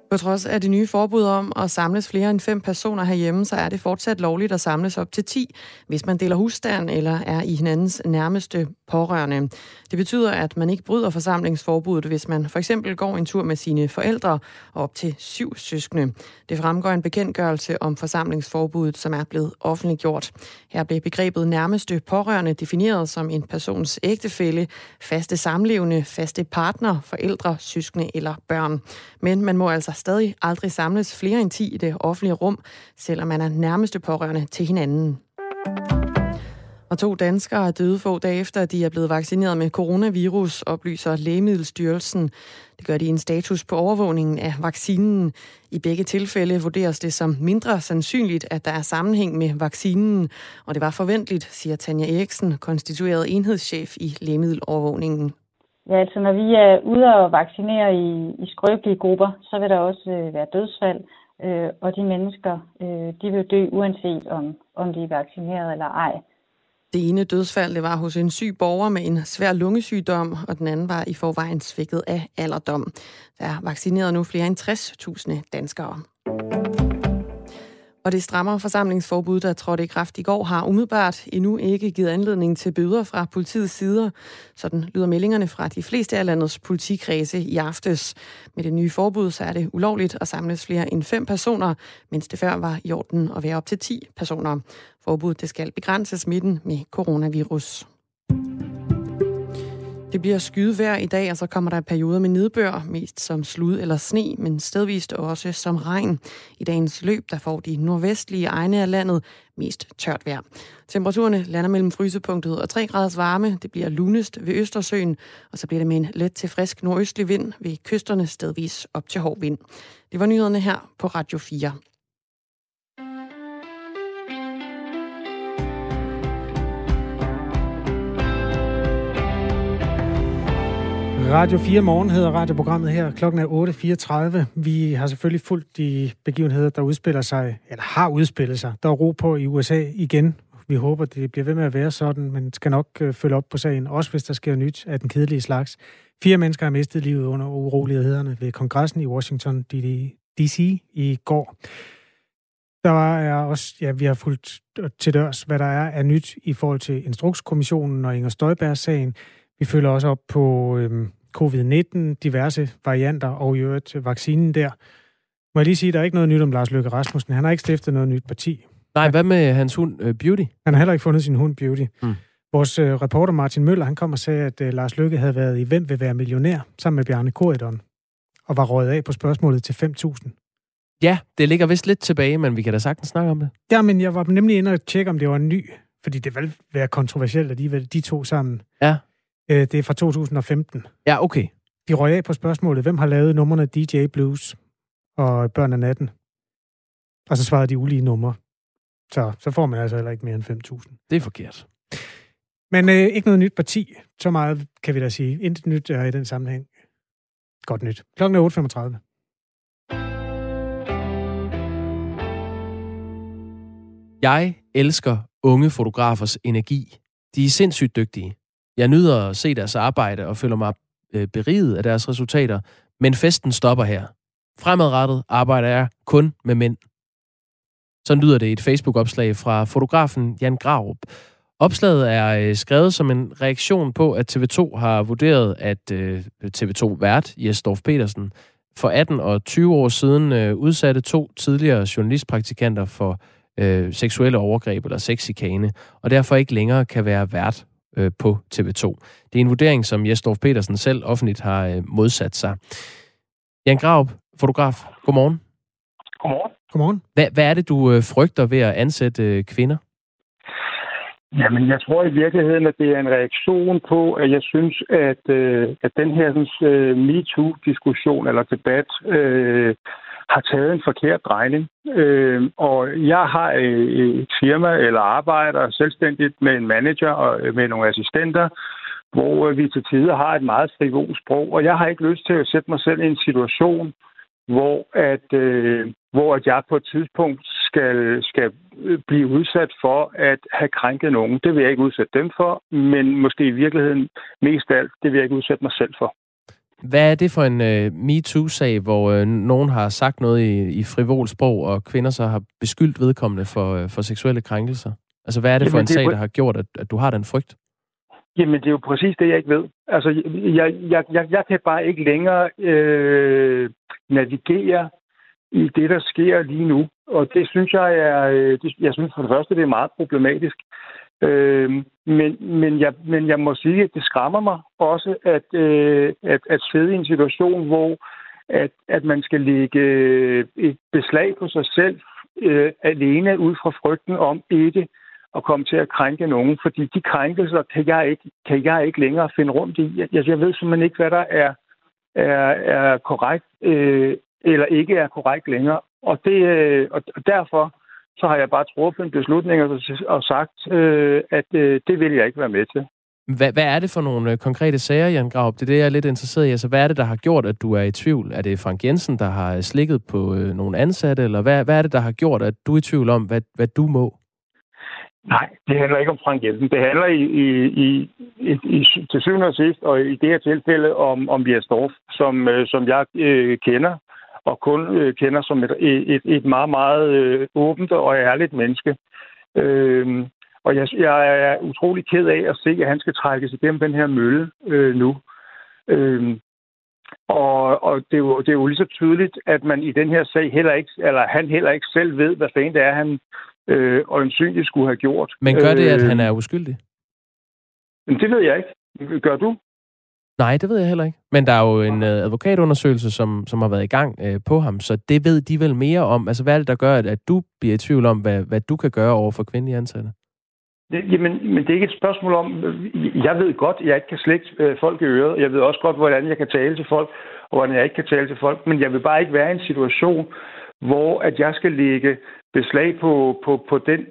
På trods af det nye forbud om at samles flere end fem personer herhjemme, så er det fortsat lovligt at samles op til 10, hvis man deler husstand eller er i hinandens nærmeste pårørende. Det betyder, at man ikke bryder forsamlingsforbuddet, hvis man for eksempel går en tur med sine forældre og op til syv søskende. Det fremgår en bekendtgørelse om forsamlingsforbuddet, som er blevet offentliggjort. Her blev begrebet nærmeste pårørende defineret som en persons ægtefælle, faste samlevende, faste partner, forældre, søskende eller børn. Men man må altså stadig aldrig samles flere end 10 i det offentlige rum, selvom man er nærmeste pårørende til hinanden. Og to danskere er døde få dage efter, at de er blevet vaccineret med coronavirus, oplyser Lægemiddelstyrelsen. Det gør de en status på overvågningen af vaccinen. I begge tilfælde vurderes det som mindre sandsynligt, at der er sammenhæng med vaccinen, og det var forventeligt, siger Tanja Eriksen, konstitueret enhedschef i lægemiddelovervågningen. Ja, altså når vi er ude og vaccinere i, i skrøbelige grupper, så vil der også øh, være dødsfald, øh, og de mennesker, øh, de vil dø uanset om, om de er vaccineret eller ej. Det ene dødsfald det var hos en syg borger med en svær lungesygdom, og den anden var i forvejen svækket af alderdom. Der er vaccineret nu flere end 60.000 danskere. Og det strammere forsamlingsforbud, der trådte i kraft i går, har umiddelbart endnu ikke givet anledning til bøder fra politiets sider. Sådan lyder meldingerne fra de fleste af landets politikredse i aftes. Med det nye forbud, så er det ulovligt at samles flere end fem personer, mens det før var i orden at være op til 10 personer. Forbuddet det skal begrænse smitten med coronavirus. Det bliver skyde vejr i dag, og så kommer der perioder med nedbør, mest som slud eller sne, men stedvist også som regn. I dagens løb, der får de nordvestlige egne af landet mest tørt vejr. Temperaturerne lander mellem frysepunktet og 3 graders varme. Det bliver lunest ved Østersøen, og så bliver det med en let til frisk nordøstlig vind ved kysterne stedvis op til hård vind. Det var nyhederne her på Radio 4. Radio 4 Morgen hedder radioprogrammet her. Klokken er 8.34. Vi har selvfølgelig fulgt de begivenheder, der udspiller sig, eller har udspillet sig. Der er ro på i USA igen. Vi håber, det bliver ved med at være sådan, men skal nok øh, følge op på sagen, også hvis der sker nyt af den kedelige slags. Fire mennesker har mistet livet under urolighederne ved kongressen i Washington D.C. i går. Der er også, ja, vi har fulgt øh, til dørs, hvad der er af nyt i forhold til Instrukskommissionen og Inger Støjbergs-sagen. Vi følger også op på øhm, covid-19, diverse varianter og i øvrigt vaccinen der. Må jeg lige sige, at der er ikke noget nyt om Lars Løkke Rasmussen. Han har ikke stiftet noget nyt parti. Nej, hvad med hans hund uh, Beauty? Han har heller ikke fundet sin hund Beauty. Mm. Vores øh, reporter Martin Møller, han kom og sagde, at øh, Lars Lykke havde været i Hvem vil være millionær sammen med Bjarne Korydon, og var røget af på spørgsmålet til 5.000. Ja, det ligger vist lidt tilbage, men vi kan da sagtens snakke om det. Ja, men jeg var nemlig inde og tjekke, om det var en ny, fordi det vil være kontroversielt, at de, de to sammen. Ja. Øh, det er fra 2015. Ja, okay. De røg af på spørgsmålet, hvem har lavet numrene DJ Blues og Børn af Natten? Og så svarede de ulige numre. Så, så får man altså heller ikke mere end 5.000. Det er forkert. Men øh, ikke noget nyt parti. Så meget kan vi da sige. Intet nyt er i den sammenhæng. Godt nyt. Klokken er 8.35. Jeg elsker unge fotografers energi. De er sindssygt dygtige. Jeg nyder at se deres arbejde og føler mig øh, beriget af deres resultater, men festen stopper her. Fremadrettet arbejder jeg kun med mænd. Så lyder det i et Facebook-opslag fra fotografen Jan Graup. Opslaget er øh, skrevet som en reaktion på, at TV2 har vurderet, at øh, TV2-vært Jes Dorf Petersen for 18 og 20 år siden øh, udsatte to tidligere journalistpraktikanter for øh, seksuelle overgreb eller sexikane, og derfor ikke længere kan være vært øh, på TV2. Det er en vurdering, som Jesdorf Petersen selv offentligt har øh, modsat sig. Jan Graup, fotograf, godmorgen. Godmorgen. Godmorgen. Hvad, hvad er det, du øh, frygter ved at ansætte øh, kvinder? Jamen, jeg tror i virkeligheden, at det er en reaktion på, at jeg synes, at, øh, at den her øh, MeToo-diskussion eller debat øh, har taget en forkert drejning. Øh, og jeg har øh, øh, et firma eller arbejder selvstændigt med en manager og øh, med nogle assistenter, hvor øh, vi til tider har et meget frivol sprog, og jeg har ikke lyst til at sætte mig selv i en situation, hvor at, øh, hvor at jeg på et tidspunkt skal, skal blive udsat for at have krænket nogen. Det vil jeg ikke udsætte dem for, men måske i virkeligheden mest af alt, det vil jeg ikke udsætte mig selv for. Hvad er det for en uh, MeToo-sag, hvor uh, nogen har sagt noget i, i frivol sprog, og kvinder så har beskyldt vedkommende for, uh, for seksuelle krænkelser? Altså, hvad er det Jamen, for en det sag, der har gjort, at, at du har den frygt? Jamen, det er jo præcis det, jeg ikke ved. Altså, jeg, jeg, jeg, jeg kan bare ikke længere øh, navigere i det, der sker lige nu. Og det synes jeg er, det, jeg synes for det første, det er meget problematisk. Øh, men, men, jeg, men jeg må sige, at det skræmmer mig også, at, øh, at, at sidde i en situation, hvor at, at man skal lægge et beslag på sig selv øh, alene ud fra frygten om ikke at komme til at krænke nogen, fordi de krænkelser kan jeg ikke, kan jeg ikke længere finde rundt i. Jeg, jeg ved simpelthen ikke, hvad der er, er, er korrekt øh, eller ikke er korrekt længere. Og, det, øh, og derfor så har jeg bare truffet en beslutning og sagt, øh, at øh, det vil jeg ikke være med til. Hvad, hvad er det for nogle øh, konkrete sager, Jan Graup? Det er det, jeg er lidt interesseret i. Altså, hvad er det, der har gjort, at du er i tvivl? Er det Frank Jensen, der har slikket på øh, nogle ansatte? Eller hvad, hvad er det, der har gjort, at du er i tvivl om, hvad, hvad du må? Nej, det handler ikke om Frank Jensen. Det handler i, i, i, i, i til syvende og sidst, og i det her tilfælde, om, om Jes Dorf, som, øh, som jeg øh, kender og kun øh, kender som et, et, et meget, meget øh, åbent og ærligt menneske. Øh, og jeg, jeg er utrolig ked af at se, at han skal trækkes igennem den her mølle øh, nu. Øh, og, og det, er jo, det er jo lige så tydeligt, at man i den her sag heller ikke, eller han heller ikke selv ved, hvad fanden det er, han øh, øjensynligt skulle have gjort. Men gør det, at øh, han er uskyldig? Men det ved jeg ikke. Gør du? Nej, det ved jeg heller ikke. Men der er jo en øh, advokatundersøgelse, som, som har været i gang øh, på ham, så det ved de vel mere om. Altså, hvad er det, der gør, at, at du bliver i tvivl om, hvad, hvad du kan gøre over for kvindelige ansatte? Det, jamen, men det er ikke et spørgsmål om... Jeg ved godt, jeg ikke kan slægte øh, folk i øret. Jeg ved også godt, hvordan jeg kan tale til folk, og hvordan jeg ikke kan tale til folk. Men jeg vil bare ikke være i en situation, hvor at jeg skal lægge beslag på, på, på, den,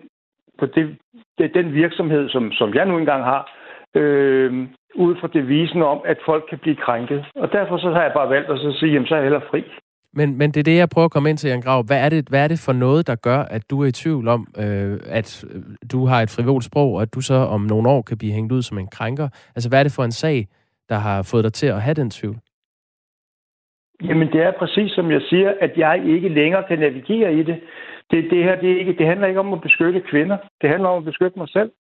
på det, det, den virksomhed, som, som jeg nu engang har, øh, ud fra devisen om, at folk kan blive krænket. Og derfor så har jeg bare valgt at så sige, jamen så er jeg heller fri. Men, men det er det, jeg prøver at komme ind til, Jan Grav. Hvad er det, hvad er det for noget, der gør, at du er i tvivl om, øh, at du har et frivolt sprog, og at du så om nogle år kan blive hængt ud som en krænker? Altså, hvad er det for en sag, der har fået dig til at have den tvivl? Jamen, det er præcis som jeg siger, at jeg ikke længere kan navigere i det. Det, det her det, er ikke, det handler ikke om at beskytte kvinder. Det handler om at beskytte mig selv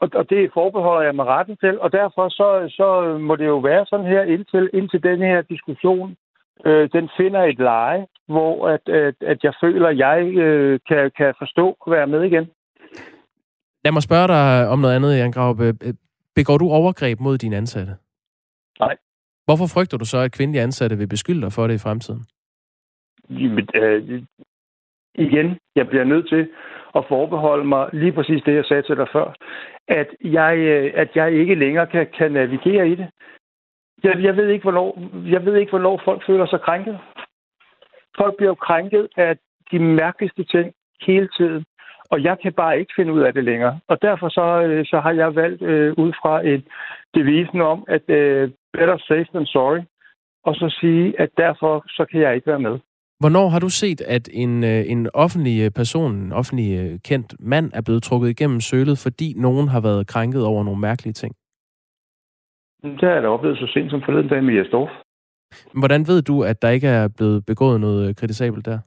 og, og det forbeholder jeg mig retten til, og derfor så, så må det jo være sådan her, indtil, indtil den her diskussion, øh, den finder et leje, hvor at, at, at jeg føler, at jeg øh, kan, kan forstå at være med igen. Lad mig spørge dig om noget andet, Jan Graup. Begår du overgreb mod dine ansatte? Nej. Hvorfor frygter du så, at kvindelige ansatte vil beskylde dig for det i fremtiden? Jamen, øh, igen, jeg bliver nødt til at forbeholde mig lige præcis det, jeg sagde til dig før, at jeg, øh, at jeg ikke længere kan, kan navigere i det. Jeg, jeg, ved ikke, hvornår, jeg ved ikke, hvornår folk føler sig krænket. Folk bliver jo krænket af de mærkeligste ting hele tiden, og jeg kan bare ikke finde ud af det længere. Og derfor så, øh, så har jeg valgt øh, ud fra en devisen om, at øh, better safe than sorry, og så sige, at derfor så kan jeg ikke være med. Hvornår har du set, at en, øh, en offentlig øh, person, en offentlig øh, kendt mand, er blevet trukket igennem sølet, fordi nogen har været krænket over nogle mærkelige ting? Det har jeg da oplevet så sent som forleden dag med Jesdorf. Hvordan ved du, at der ikke er blevet begået noget kritisabelt der?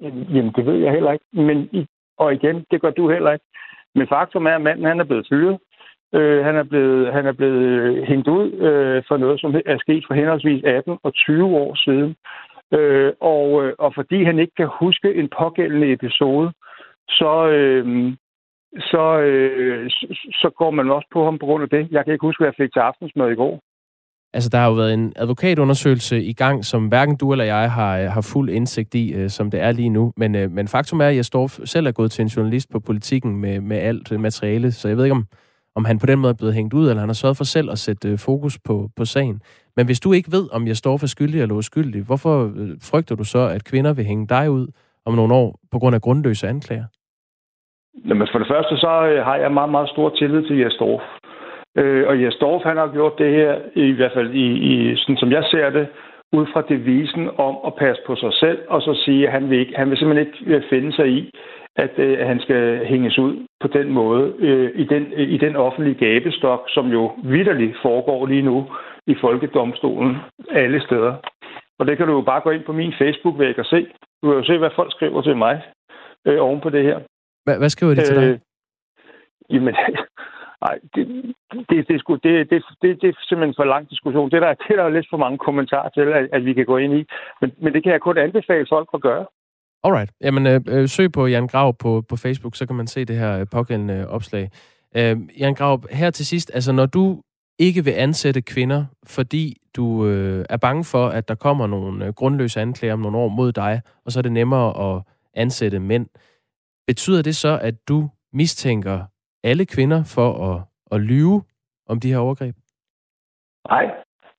Jamen, det ved jeg heller ikke. Men, og igen, det gør du heller ikke. Men faktum er, at manden han er blevet fyret. Øh, han, er blevet, han er blevet hængt ud øh, for noget, som er sket for henholdsvis 18 og 20 år siden. Øh, og, øh, og fordi han ikke kan huske en pågældende episode, så, øh, så, øh, så går man også på ham på grund af det. Jeg kan ikke huske, hvad jeg fik til aftensmad i går. Altså, der har jo været en advokatundersøgelse i gang, som hverken du eller jeg har, øh, har fuld indsigt i, øh, som det er lige nu. Men, øh, men faktum er, at jeg står selv er gået til en journalist på politikken med, med alt øh, materiale, så jeg ved ikke, om, om han på den måde er blevet hængt ud, eller han har sørget for selv at sætte øh, fokus på, på sagen. Men hvis du ikke ved, om jeg står for skyldig eller uskyldig, hvorfor øh, frygter du så, at kvinder vil hænge dig ud om nogle år på grund af grundløse anklager? Jamen for det første, så øh, har jeg meget, meget stor tillid til Jes Dorf. Øh, og Jes Dorf, han har gjort det her, i hvert fald i, i, sådan som jeg ser det, ud fra devisen om at passe på sig selv, og så sige, at han vil, ikke, han vil simpelthen ikke øh, finde sig i, at øh, han skal hænges ud på den måde øh, i, den, i den offentlige gabestok, som jo vidderligt foregår lige nu i Folkedomstolen alle steder. Og det kan du jo bare gå ind på min Facebook-væg og se. Du kan jo se, hvad folk skriver til mig øh, oven på det her. Hvad, hvad skriver de til dig? Øh, jamen, nej, det, det, det, sgu, det, det, det, det er simpelthen for lang diskussion. Det er der, det er der lidt for mange kommentarer til, at, at vi kan gå ind i. Men, men det kan jeg kun anbefale folk at gøre. Alright. Jamen, øh, øh, søg på Jan Grav på, på Facebook, så kan man se det her øh, pågældende øh, opslag. Øh, Jan Grav, her til sidst, altså når du ikke vil ansætte kvinder, fordi du øh, er bange for, at der kommer nogle øh, grundløse anklager om nogle år mod dig, og så er det nemmere at ansætte mænd. Betyder det så, at du mistænker alle kvinder for at, at lyve om de her overgreb? Nej,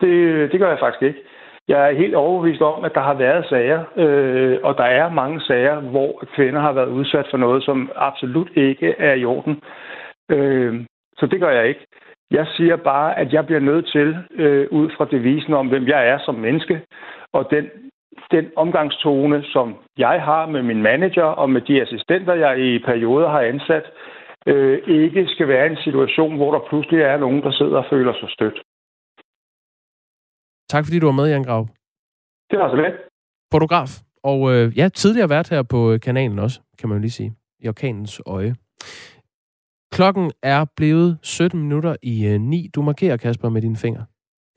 det, det gør jeg faktisk ikke. Jeg er helt overbevist om, at der har været sager, øh, og der er mange sager, hvor kvinder har været udsat for noget, som absolut ikke er i orden. Øh, så det gør jeg ikke. Jeg siger bare, at jeg bliver nødt til, øh, ud fra devisen om, hvem jeg er som menneske, og den, den omgangstone, som jeg har med min manager og med de assistenter, jeg i perioder har ansat, øh, ikke skal være en situation, hvor der pludselig er nogen, der sidder og føler sig stødt. Tak fordi du var med, Jan Grav. Det var så lidt. Fotograf. Og øh, ja, tidligere været her på kanalen også, kan man jo lige sige. I orkanens øje. Klokken er blevet 17 minutter i øh, 9. Du markerer, Kasper, med dine fingre.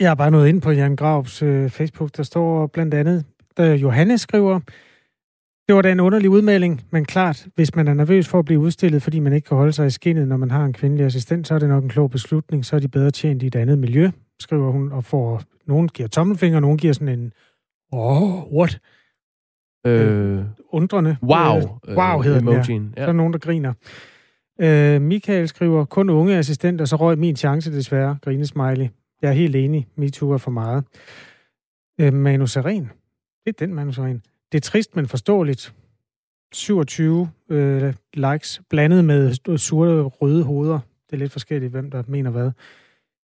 Jeg har bare nået ind på Jan Gravs øh, Facebook. Der står blandt andet, der Johannes skriver, det var da en underlig udmelding, men klart, hvis man er nervøs for at blive udstillet, fordi man ikke kan holde sig i skinnet, når man har en kvindelig assistent, så er det nok en klog beslutning, så er de bedre tjent i et andet miljø, skriver hun, og får, nogen giver tommelfinger, nogen giver sådan en, oh, what? Øh, øh undrende. Wow. Øh, wow hedder øh, den, ja. ja. Så er nogen, der griner. Øh, Michael skriver, kun unge assistenter, så røg min chance desværre, grinesmiley. Jeg er helt enig, MeToo er for meget. Øh, Manu Seren. Det er den Manu Seren. Det er trist, men forståeligt. 27 øh, likes, blandet med sorte røde hoveder. Det er lidt forskelligt, hvem der mener hvad.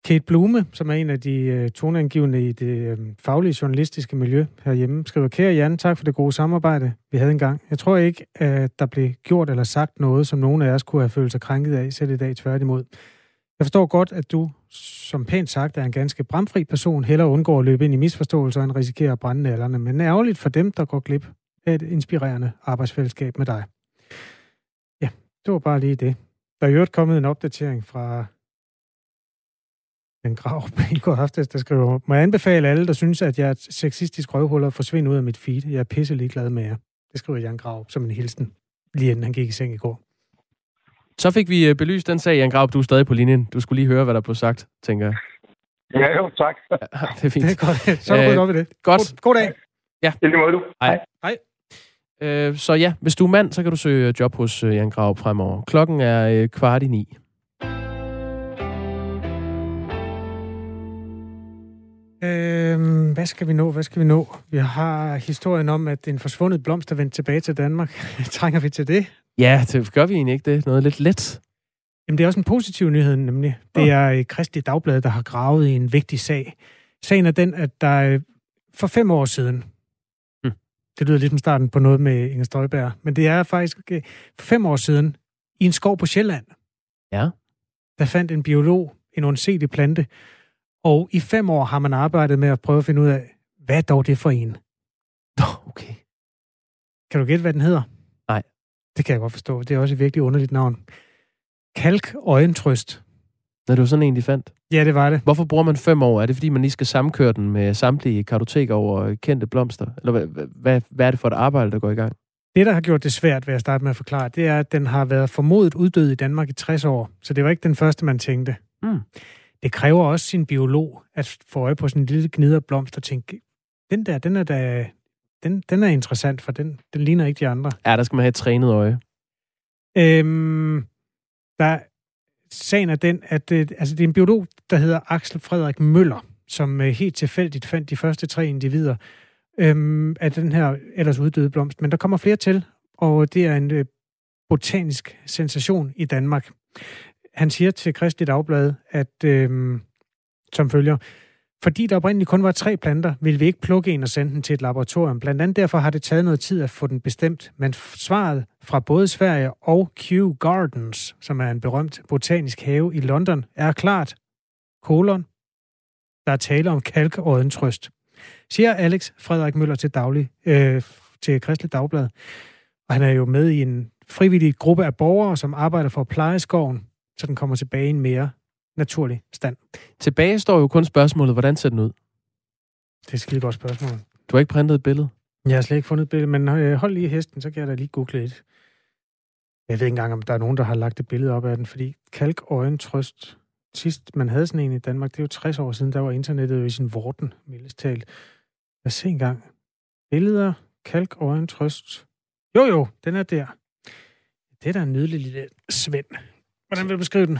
Kate Blume, som er en af de øh, toneangivende i det øh, faglige journalistiske miljø herhjemme, skriver, Kære Jan, tak for det gode samarbejde, vi havde engang. Jeg tror ikke, at der blev gjort eller sagt noget, som nogen af os kunne have følt sig krænket af, selv i dag tværtimod. Jeg forstår godt, at du, som pænt sagt, er en ganske bramfri person, hellere undgår at løbe ind i misforståelser end risikerer at brænde nallerne, men ærgerligt for dem, der går glip af et inspirerende arbejdsfællesskab med dig. Ja, det var bare lige det. Der er jo kommet en opdatering fra den grav i går aftes, der skriver, må jeg anbefale alle, der synes, at jeg er et sexistisk røvhul at forsvinde ud af mit feed. Jeg er pisselig glad med jer. Det skriver Jan Grav som en hilsen, lige inden han gik i seng i går. Så fik vi øh, belyst den sag, Jan Graup, du er stadig på linjen. Du skulle lige høre, hvad der blev sagt, tænker jeg. Ja, jo, tak. Ja, det er fint. Det er godt. Så er du Øh, op i det. Godt. God, god dag. Ja. I lige måde, du. Hej. Hej. Øh, så ja, hvis du er mand, så kan du søge job hos øh, Jan Graup fremover. Klokken er øh, kvart i ni. Øhm, hvad skal vi nå? Hvad skal vi nå? Vi har historien om, at en forsvundet blomst er vendt tilbage til Danmark. Trænger vi til det? Ja, det gør vi egentlig ikke det. Noget lidt let. Jamen, det er også en positiv nyhed, nemlig. Det er øh, Kristelig Dagblad, der har gravet i en vigtig sag. Sagen er den, at der øh, for fem år siden, Hmm. det lyder ligesom starten på noget med Inger Støjberg, men det er faktisk øh, for fem år siden, i en skov på Sjælland, Ja. der fandt en biolog en undselig plante, og i fem år har man arbejdet med at prøve at finde ud af, hvad er dog det for en? Nå, okay. Kan du gætte, hvad den hedder? Nej. Det kan jeg godt forstå. Det er også et virkelig underligt navn. Kalk øjentrøst. Når det var sådan en, de fandt. Ja, det var det. Hvorfor bruger man fem år? Er det, fordi man lige skal sammenkøre den med samtlige kartoteker over kendte blomster? Eller hvad, hvad- hvad, er det for et arbejde, der går i gang? Det, der har gjort det svært, vil jeg starte med at forklare, det er, at den har været formodet uddød i Danmark i 60 år. Så det var ikke den første, man tænkte. Mm. Det kræver også sin biolog at få øje på sådan en lille gniderblomst og tænke, den der, den er da, den, den er interessant, for den, den ligner ikke de andre. Ja, der skal man have et trænet øje. Øhm, der, sagen er den, at øh, altså, det er en biolog, der hedder Axel Frederik Møller, som øh, helt tilfældigt fandt de første tre individer øhm, af den her ellers uddøde blomst. Men der kommer flere til, og det er en øh, botanisk sensation i Danmark. Han siger til Kristelig Dagblad, at øh, som følger, fordi der oprindeligt kun var tre planter, ville vi ikke plukke en og sende den til et laboratorium. Blandt andet derfor har det taget noget tid at få den bestemt. Men svaret fra både Sverige og Kew Gardens, som er en berømt botanisk have i London, er klart. Kolon. Der er tale om kalkåden trøst. Siger Alex Frederik Møller til daglig, øh, til Kristelig Dagblad. Og han er jo med i en frivillig gruppe af borgere, som arbejder for at pleje skoven, så den kommer tilbage i en mere naturlig stand. Tilbage står jo kun spørgsmålet, hvordan ser den ud? Det er et skide godt spørgsmål. Du har ikke printet et billede? Jeg har slet ikke fundet et billede, men øh, hold lige hesten, så kan jeg da lige google lidt. Jeg ved ikke engang, om der er nogen, der har lagt et billede op af den, fordi kalkøjentrøst, sidst man havde sådan en i Danmark, det er jo 60 år siden, der var internettet jo i sin vorten, mildest talt. Lad os se engang. Billeder, kalkøjentrøst. Jo jo, den er der. Det er da en nydelig lille Svend. Hvordan vil du beskrive den?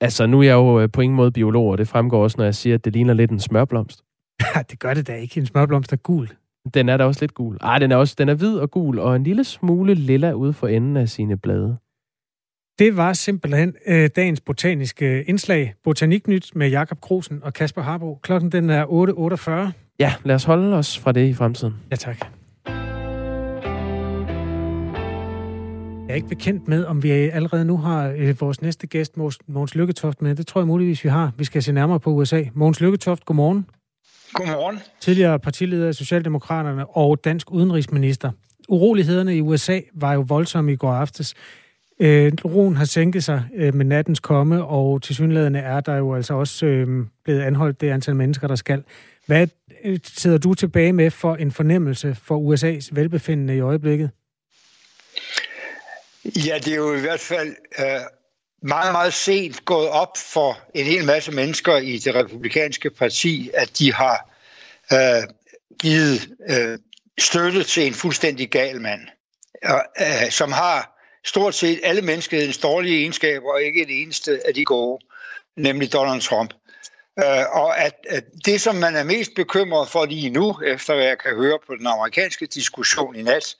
Altså, nu er jeg jo øh, på ingen måde biolog, og det fremgår også, når jeg siger, at det ligner lidt en smørblomst. det gør det da ikke. En smørblomst er gul. Den er da også lidt gul. Ej, den er også den er hvid og gul, og en lille smule lilla ude for enden af sine blade. Det var simpelthen øh, dagens botaniske indslag. Botaniknyt med Jakob Krosen og Kasper Harbo. Klokken den er 8.48. Ja, lad os holde os fra det i fremtiden. Ja, tak. Jeg er ikke bekendt med, om vi allerede nu har øh, vores næste gæst, Mogens Lykketoft, med. Det tror jeg muligvis, vi har. Vi skal se nærmere på USA. Mogens Lykketoft, godmorgen. Godmorgen. Tidligere partileder af Socialdemokraterne og dansk udenrigsminister. Urolighederne i USA var jo voldsomme i går aftes. Øh, roen har sænket sig øh, med nattens komme, og til synlædende er der jo altså også øh, blevet anholdt det antal mennesker, der skal. Hvad øh, sidder du tilbage med for en fornemmelse for USA's velbefindende i øjeblikket? Ja, det er jo i hvert fald øh, meget, meget sent gået op for en hel masse mennesker i det republikanske parti, at de har øh, givet øh, støtte til en fuldstændig gal mand, og, øh, som har stort set alle menneskehedens dårlige egenskaber, og ikke et eneste af de gode, nemlig Donald Trump. Øh, og at, at det, som man er mest bekymret for lige nu, efter hvad jeg kan høre på den amerikanske diskussion i nat,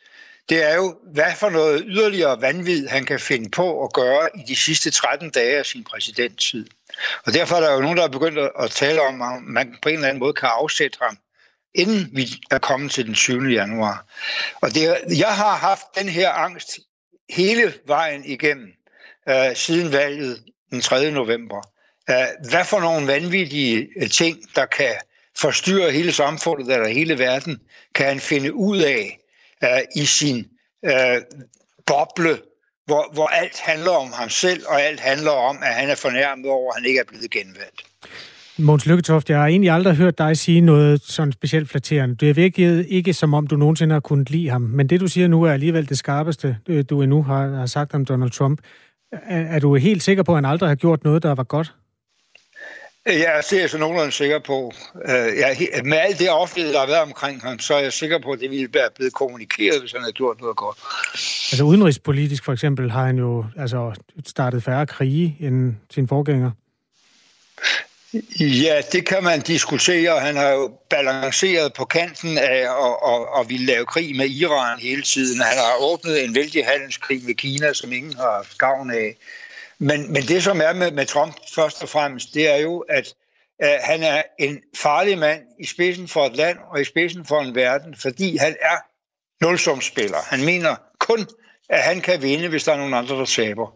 det er jo, hvad for noget yderligere vanvid han kan finde på at gøre i de sidste 13 dage af sin præsidenttid. Og derfor er der jo nogen, der er begyndt at tale om, at man på en eller anden måde kan afsætte ham, inden vi er kommet til den 7. januar. Og det, jeg har haft den her angst hele vejen igennem, øh, siden valget den 3. november. Øh, hvad for nogle vanvittige øh, ting, der kan forstyrre hele samfundet eller hele verden, kan han finde ud af øh, i sin øh, boble, hvor, hvor alt handler om ham selv, og alt handler om, at han er fornærmet over, at han ikke er blevet genvalgt. Måns Lykketoft, jeg har egentlig aldrig hørt dig sige noget sådan specielt flatterende. Du er virkelig ikke, som om du nogensinde har kunnet lide ham. Men det, du siger nu, er alligevel det skarpeste, øh, du endnu har, har sagt om Donald Trump. Er, er du helt sikker på, at han aldrig har gjort noget, der var godt? Ja, det er jeg så nogenlunde sikker på. Øh, ja, med alt det offentlighed, der har været omkring ham, så er jeg sikker på, at det ville være blevet kommunikeret, hvis han havde gjort noget godt. Altså udenrigspolitisk for eksempel har han jo altså, startet færre krige end sin forgænger. Ja, det kan man diskutere. Han har jo balanceret på kanten af at, at, at ville lave krig med Iran hele tiden. Han har åbnet en vældig handelskrig med Kina, som ingen har haft gavn af. Men, men det, som er med, med Trump først og fremmest, det er jo, at øh, han er en farlig mand i spidsen for et land og i spidsen for en verden, fordi han er nulsumspiller. Han mener kun, at han kan vinde, hvis der er nogen andre, der taber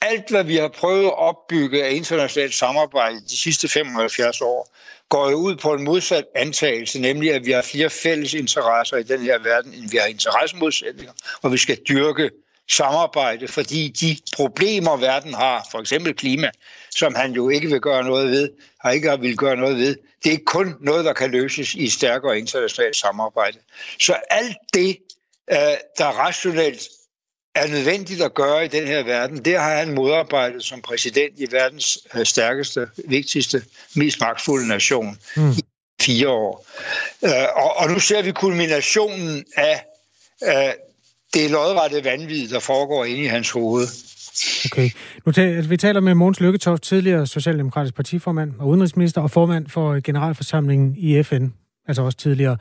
alt, hvad vi har prøvet at opbygge af internationalt samarbejde de sidste 75 år, går jo ud på en modsat antagelse, nemlig at vi har flere fælles interesser i den her verden, end vi har interessemodsætninger, og vi skal dyrke samarbejde, fordi de problemer, verden har, for eksempel klima, som han jo ikke vil gøre noget ved, har ikke vil gøre noget ved, det er kun noget, der kan løses i stærkere internationalt samarbejde. Så alt det, øh, der rationelt er nødvendigt at gøre i den her verden, det har han modarbejdet som præsident i verdens øh, stærkeste, vigtigste, mest magtfulde nation mm. i fire år. Øh, og nu ser vi kulminationen af det det lodrette vanvid, der foregår inde i hans hoved. Okay. Nu taler, altså, vi taler med Mogens Lykketoft, tidligere Socialdemokratisk partiformand og udenrigsminister og formand for øh, generalforsamlingen i FN, altså også tidligere.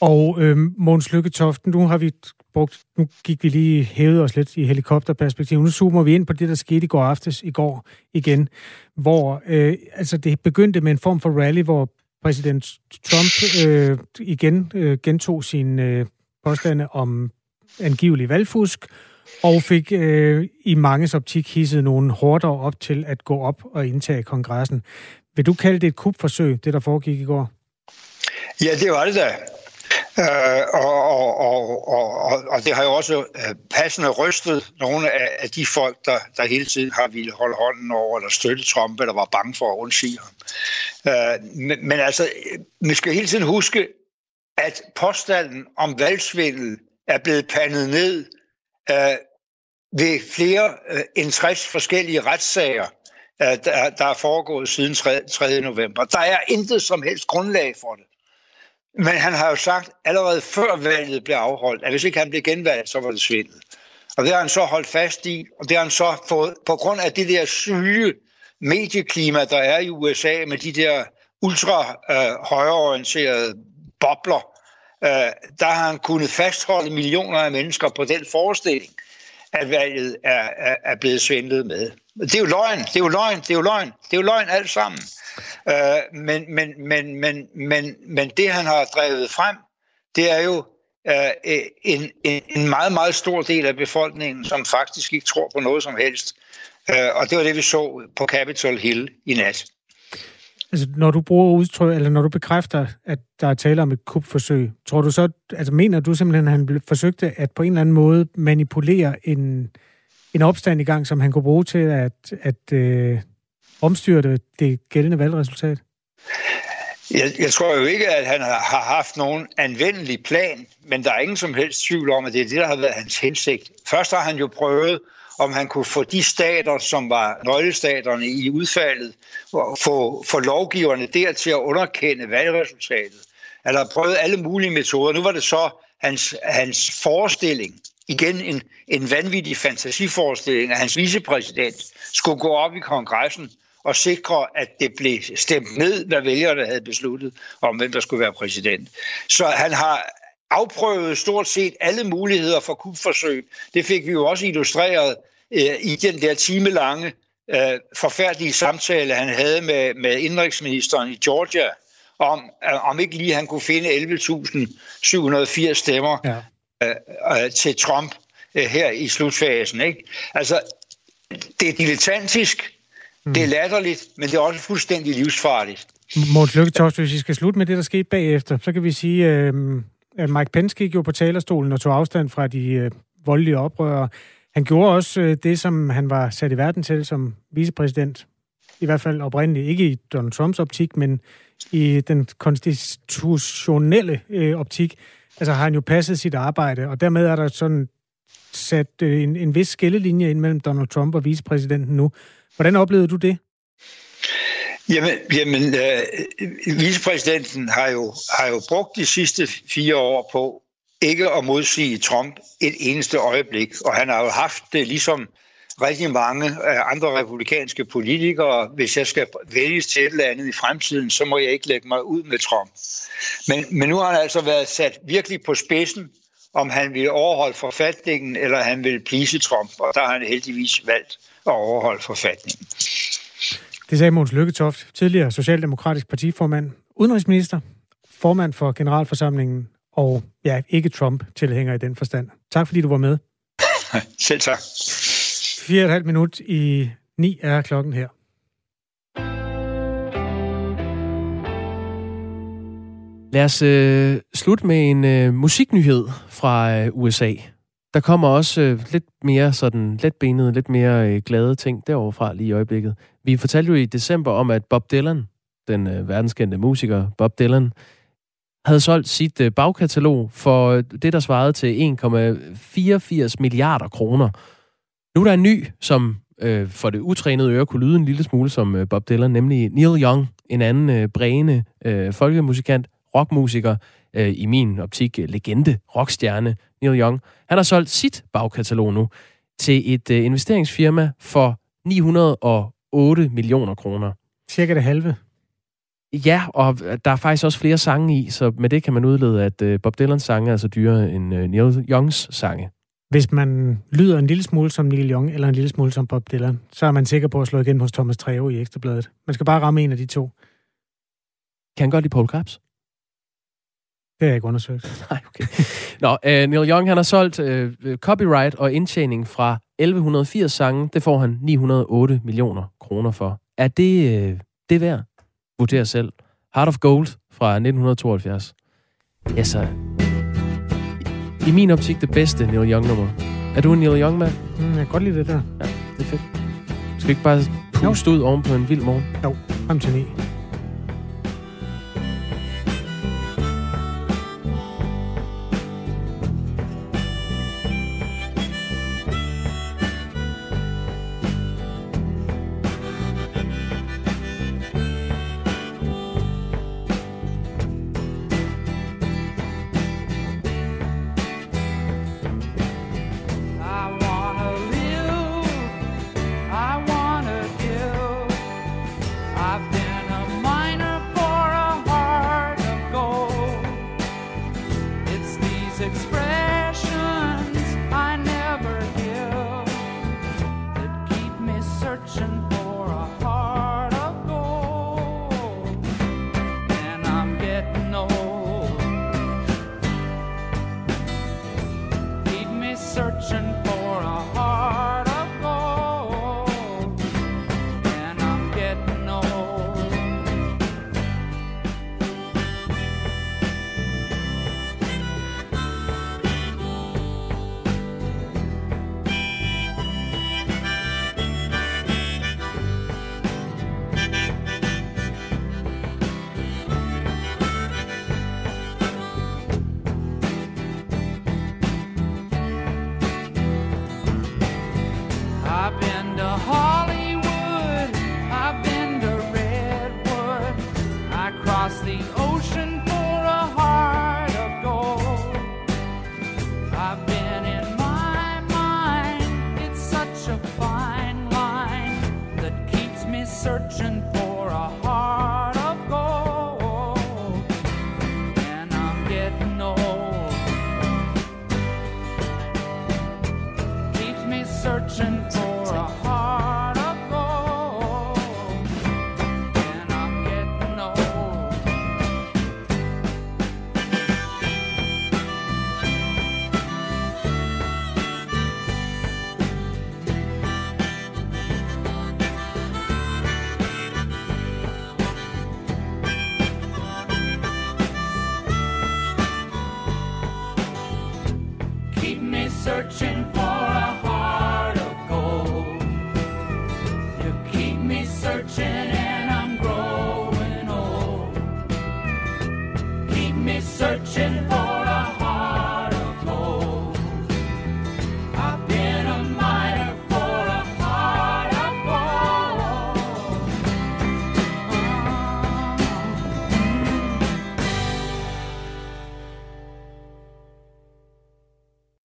Og øh, Måns Lykketoft, nu har vi brugt, nu gik vi lige hævet os lidt i helikopterperspektiv. Nu zoomer vi ind på det, der skete i går aftes, i går igen, hvor øh, altså det begyndte med en form for rally, hvor præsident Trump øh, igen øh, gentog sin øh, påstande om angivelig valgfusk, og fik øh, i mange optik hisset nogle hårdere op til at gå op og indtage kongressen. Vil du kalde det et kupforsøg, det der foregik i går? Ja, det var det da. Øh, og, og, og, og, og det har jo også øh, passende rystet nogle af, af de folk, der, der hele tiden har ville holde hånden over eller støtte Trump, eller var bange for at undsige ham. Øh, men, men altså, øh, vi skal hele tiden huske, at påstanden om valgsvindel er blevet pandet ned øh, ved flere øh, end 60 forskellige retssager, øh, der, der er foregået siden 3. 3. november. Der er intet som helst grundlag for det. Men han har jo sagt allerede før valget blev afholdt, at hvis ikke han blev genvalgt, så var det svindel. Og det har han så holdt fast i, og det har han så fået, på grund af det der syge medieklima, der er i USA med de der ultra øh, højreorienterede bobler, øh, Øh, der har han kunnet fastholde millioner af mennesker på den forestilling, at valget er, er, er blevet svindlet med. Det er jo løgn, det er jo løgn, det er jo løgn, det er jo løgn alt sammen. Øh, men, men, men, men, men, men det, han har drevet frem, det er jo øh, en, en, en meget, meget stor del af befolkningen, som faktisk ikke tror på noget som helst. Øh, og det var det, vi så på Capitol Hill i nat. Altså, når du bruger udtryk, eller når du bekræfter, at der er tale om et kupforsøg, tror du så, altså mener du simpelthen, at han forsøgte at på en eller anden måde manipulere en, en opstand i gang, som han kunne bruge til at, at øh, omstyrte det gældende valgresultat? Jeg, jeg tror jo ikke, at han har haft nogen anvendelig plan, men der er ingen som helst tvivl om, at det er det, der har været hans hensigt. Først har han jo prøvet, om han kunne få de stater, som var nøglestaterne i udfaldet, få, få lovgiverne der til at underkende valgresultatet. Han har prøvet alle mulige metoder. Nu var det så hans, hans forestilling, igen en, en vanvittig fantasiforestilling, at hans vicepræsident skulle gå op i kongressen og sikre, at det blev stemt ned, hvad vælgerne havde besluttet om, hvem der skulle være præsident. Så han har afprøvet stort set alle muligheder for kupforsøg. Det fik vi jo også illustreret øh, i den der timelange øh, forfærdelige samtale, han havde med, med indrigsministeren i Georgia, om, øh, om ikke lige han kunne finde 11.780 stemmer ja. øh, øh, til Trump øh, her i slutfasen. Ikke? Altså, det er dilettantisk, Mm. Det er latterligt, men det er også fuldstændig livsfarligt. Måns Lykketoft, hvis vi skal slutte med det, der skete bagefter, så kan vi sige, øh, Mike Pence gik jo på talerstolen og tog afstand fra de øh, voldelige oprørere. Han gjorde også øh, det, som han var sat i verden til som vicepræsident. i hvert fald oprindeligt, ikke i Donald Trumps optik, men i den konstitutionelle øh, optik, altså har han jo passet sit arbejde, og dermed er der sådan sat øh, en, en vis skillelinje ind mellem Donald Trump og vicepræsidenten nu. Hvordan oplevede du det? Jamen, jamen øh, vicepræsidenten har jo, har jo brugt de sidste fire år på ikke at modsige Trump et eneste øjeblik, og han har jo haft det ligesom rigtig mange øh, andre republikanske politikere. Hvis jeg skal vælges til et eller andet i fremtiden, så må jeg ikke lægge mig ud med Trump. Men, men nu har han altså været sat virkelig på spidsen, om han vil overholde forfatningen, eller han vil plise Trump, og der har han heldigvis valgt at overholde forfatningen. Det sagde Måns Lykketoft, tidligere Socialdemokratisk partiformand, udenrigsminister, formand for generalforsamlingen og ja, ikke Trump-tilhænger i den forstand. Tak fordi du var med. Selv tak. Fire og et halvt minut i ni er klokken her. Lad os øh, slutte med en øh, musiknyhed fra øh, USA. Der kommer også øh, lidt mere sådan letbenede, lidt mere øh, glade ting deroverfra lige i øjeblikket. Vi fortalte jo i december om, at Bob Dylan, den øh, verdenskendte musiker Bob Dylan, havde solgt sit øh, bagkatalog for øh, det, der svarede til 1,84 milliarder kroner. Nu er der en ny, som øh, for det utrænede øre kunne lyde en lille smule som øh, Bob Dylan, nemlig Neil Young, en anden øh, bræende øh, folkemusikant, rockmusiker, øh, i min optik øh, legende, rockstjerne, Neil Young. Han har solgt sit bagkatalog nu til et øh, investeringsfirma for 908 millioner kroner. Cirka det halve. Ja, og der er faktisk også flere sange i, så med det kan man udlede, at øh, Bob Dylans sange er altså dyrere end øh, Neil Youngs sange. Hvis man lyder en lille smule som Neil Young, eller en lille smule som Bob Dylan, så er man sikker på at slå igen hos Thomas Treve i Ekstrabladet. Man skal bare ramme en af de to. Kan han godt lide Paul Krabs? Det har jeg ikke undersøgt. Nej, okay. Nå, uh, Neil Young, han har solgt uh, copyright og indtjening fra 1180 sange, det får han 908 millioner kroner for. Er det øh, det værd? Vurder selv. Heart of Gold fra 1972. Altså, i min optik det bedste Neil Young-nummer. Er du en Neil Young-mand? Mm, jeg kan godt lide det der. Ja, det er fedt. Skal vi ikke bare puste jo. ud oven på en vild morgen? Jo, frem til 9.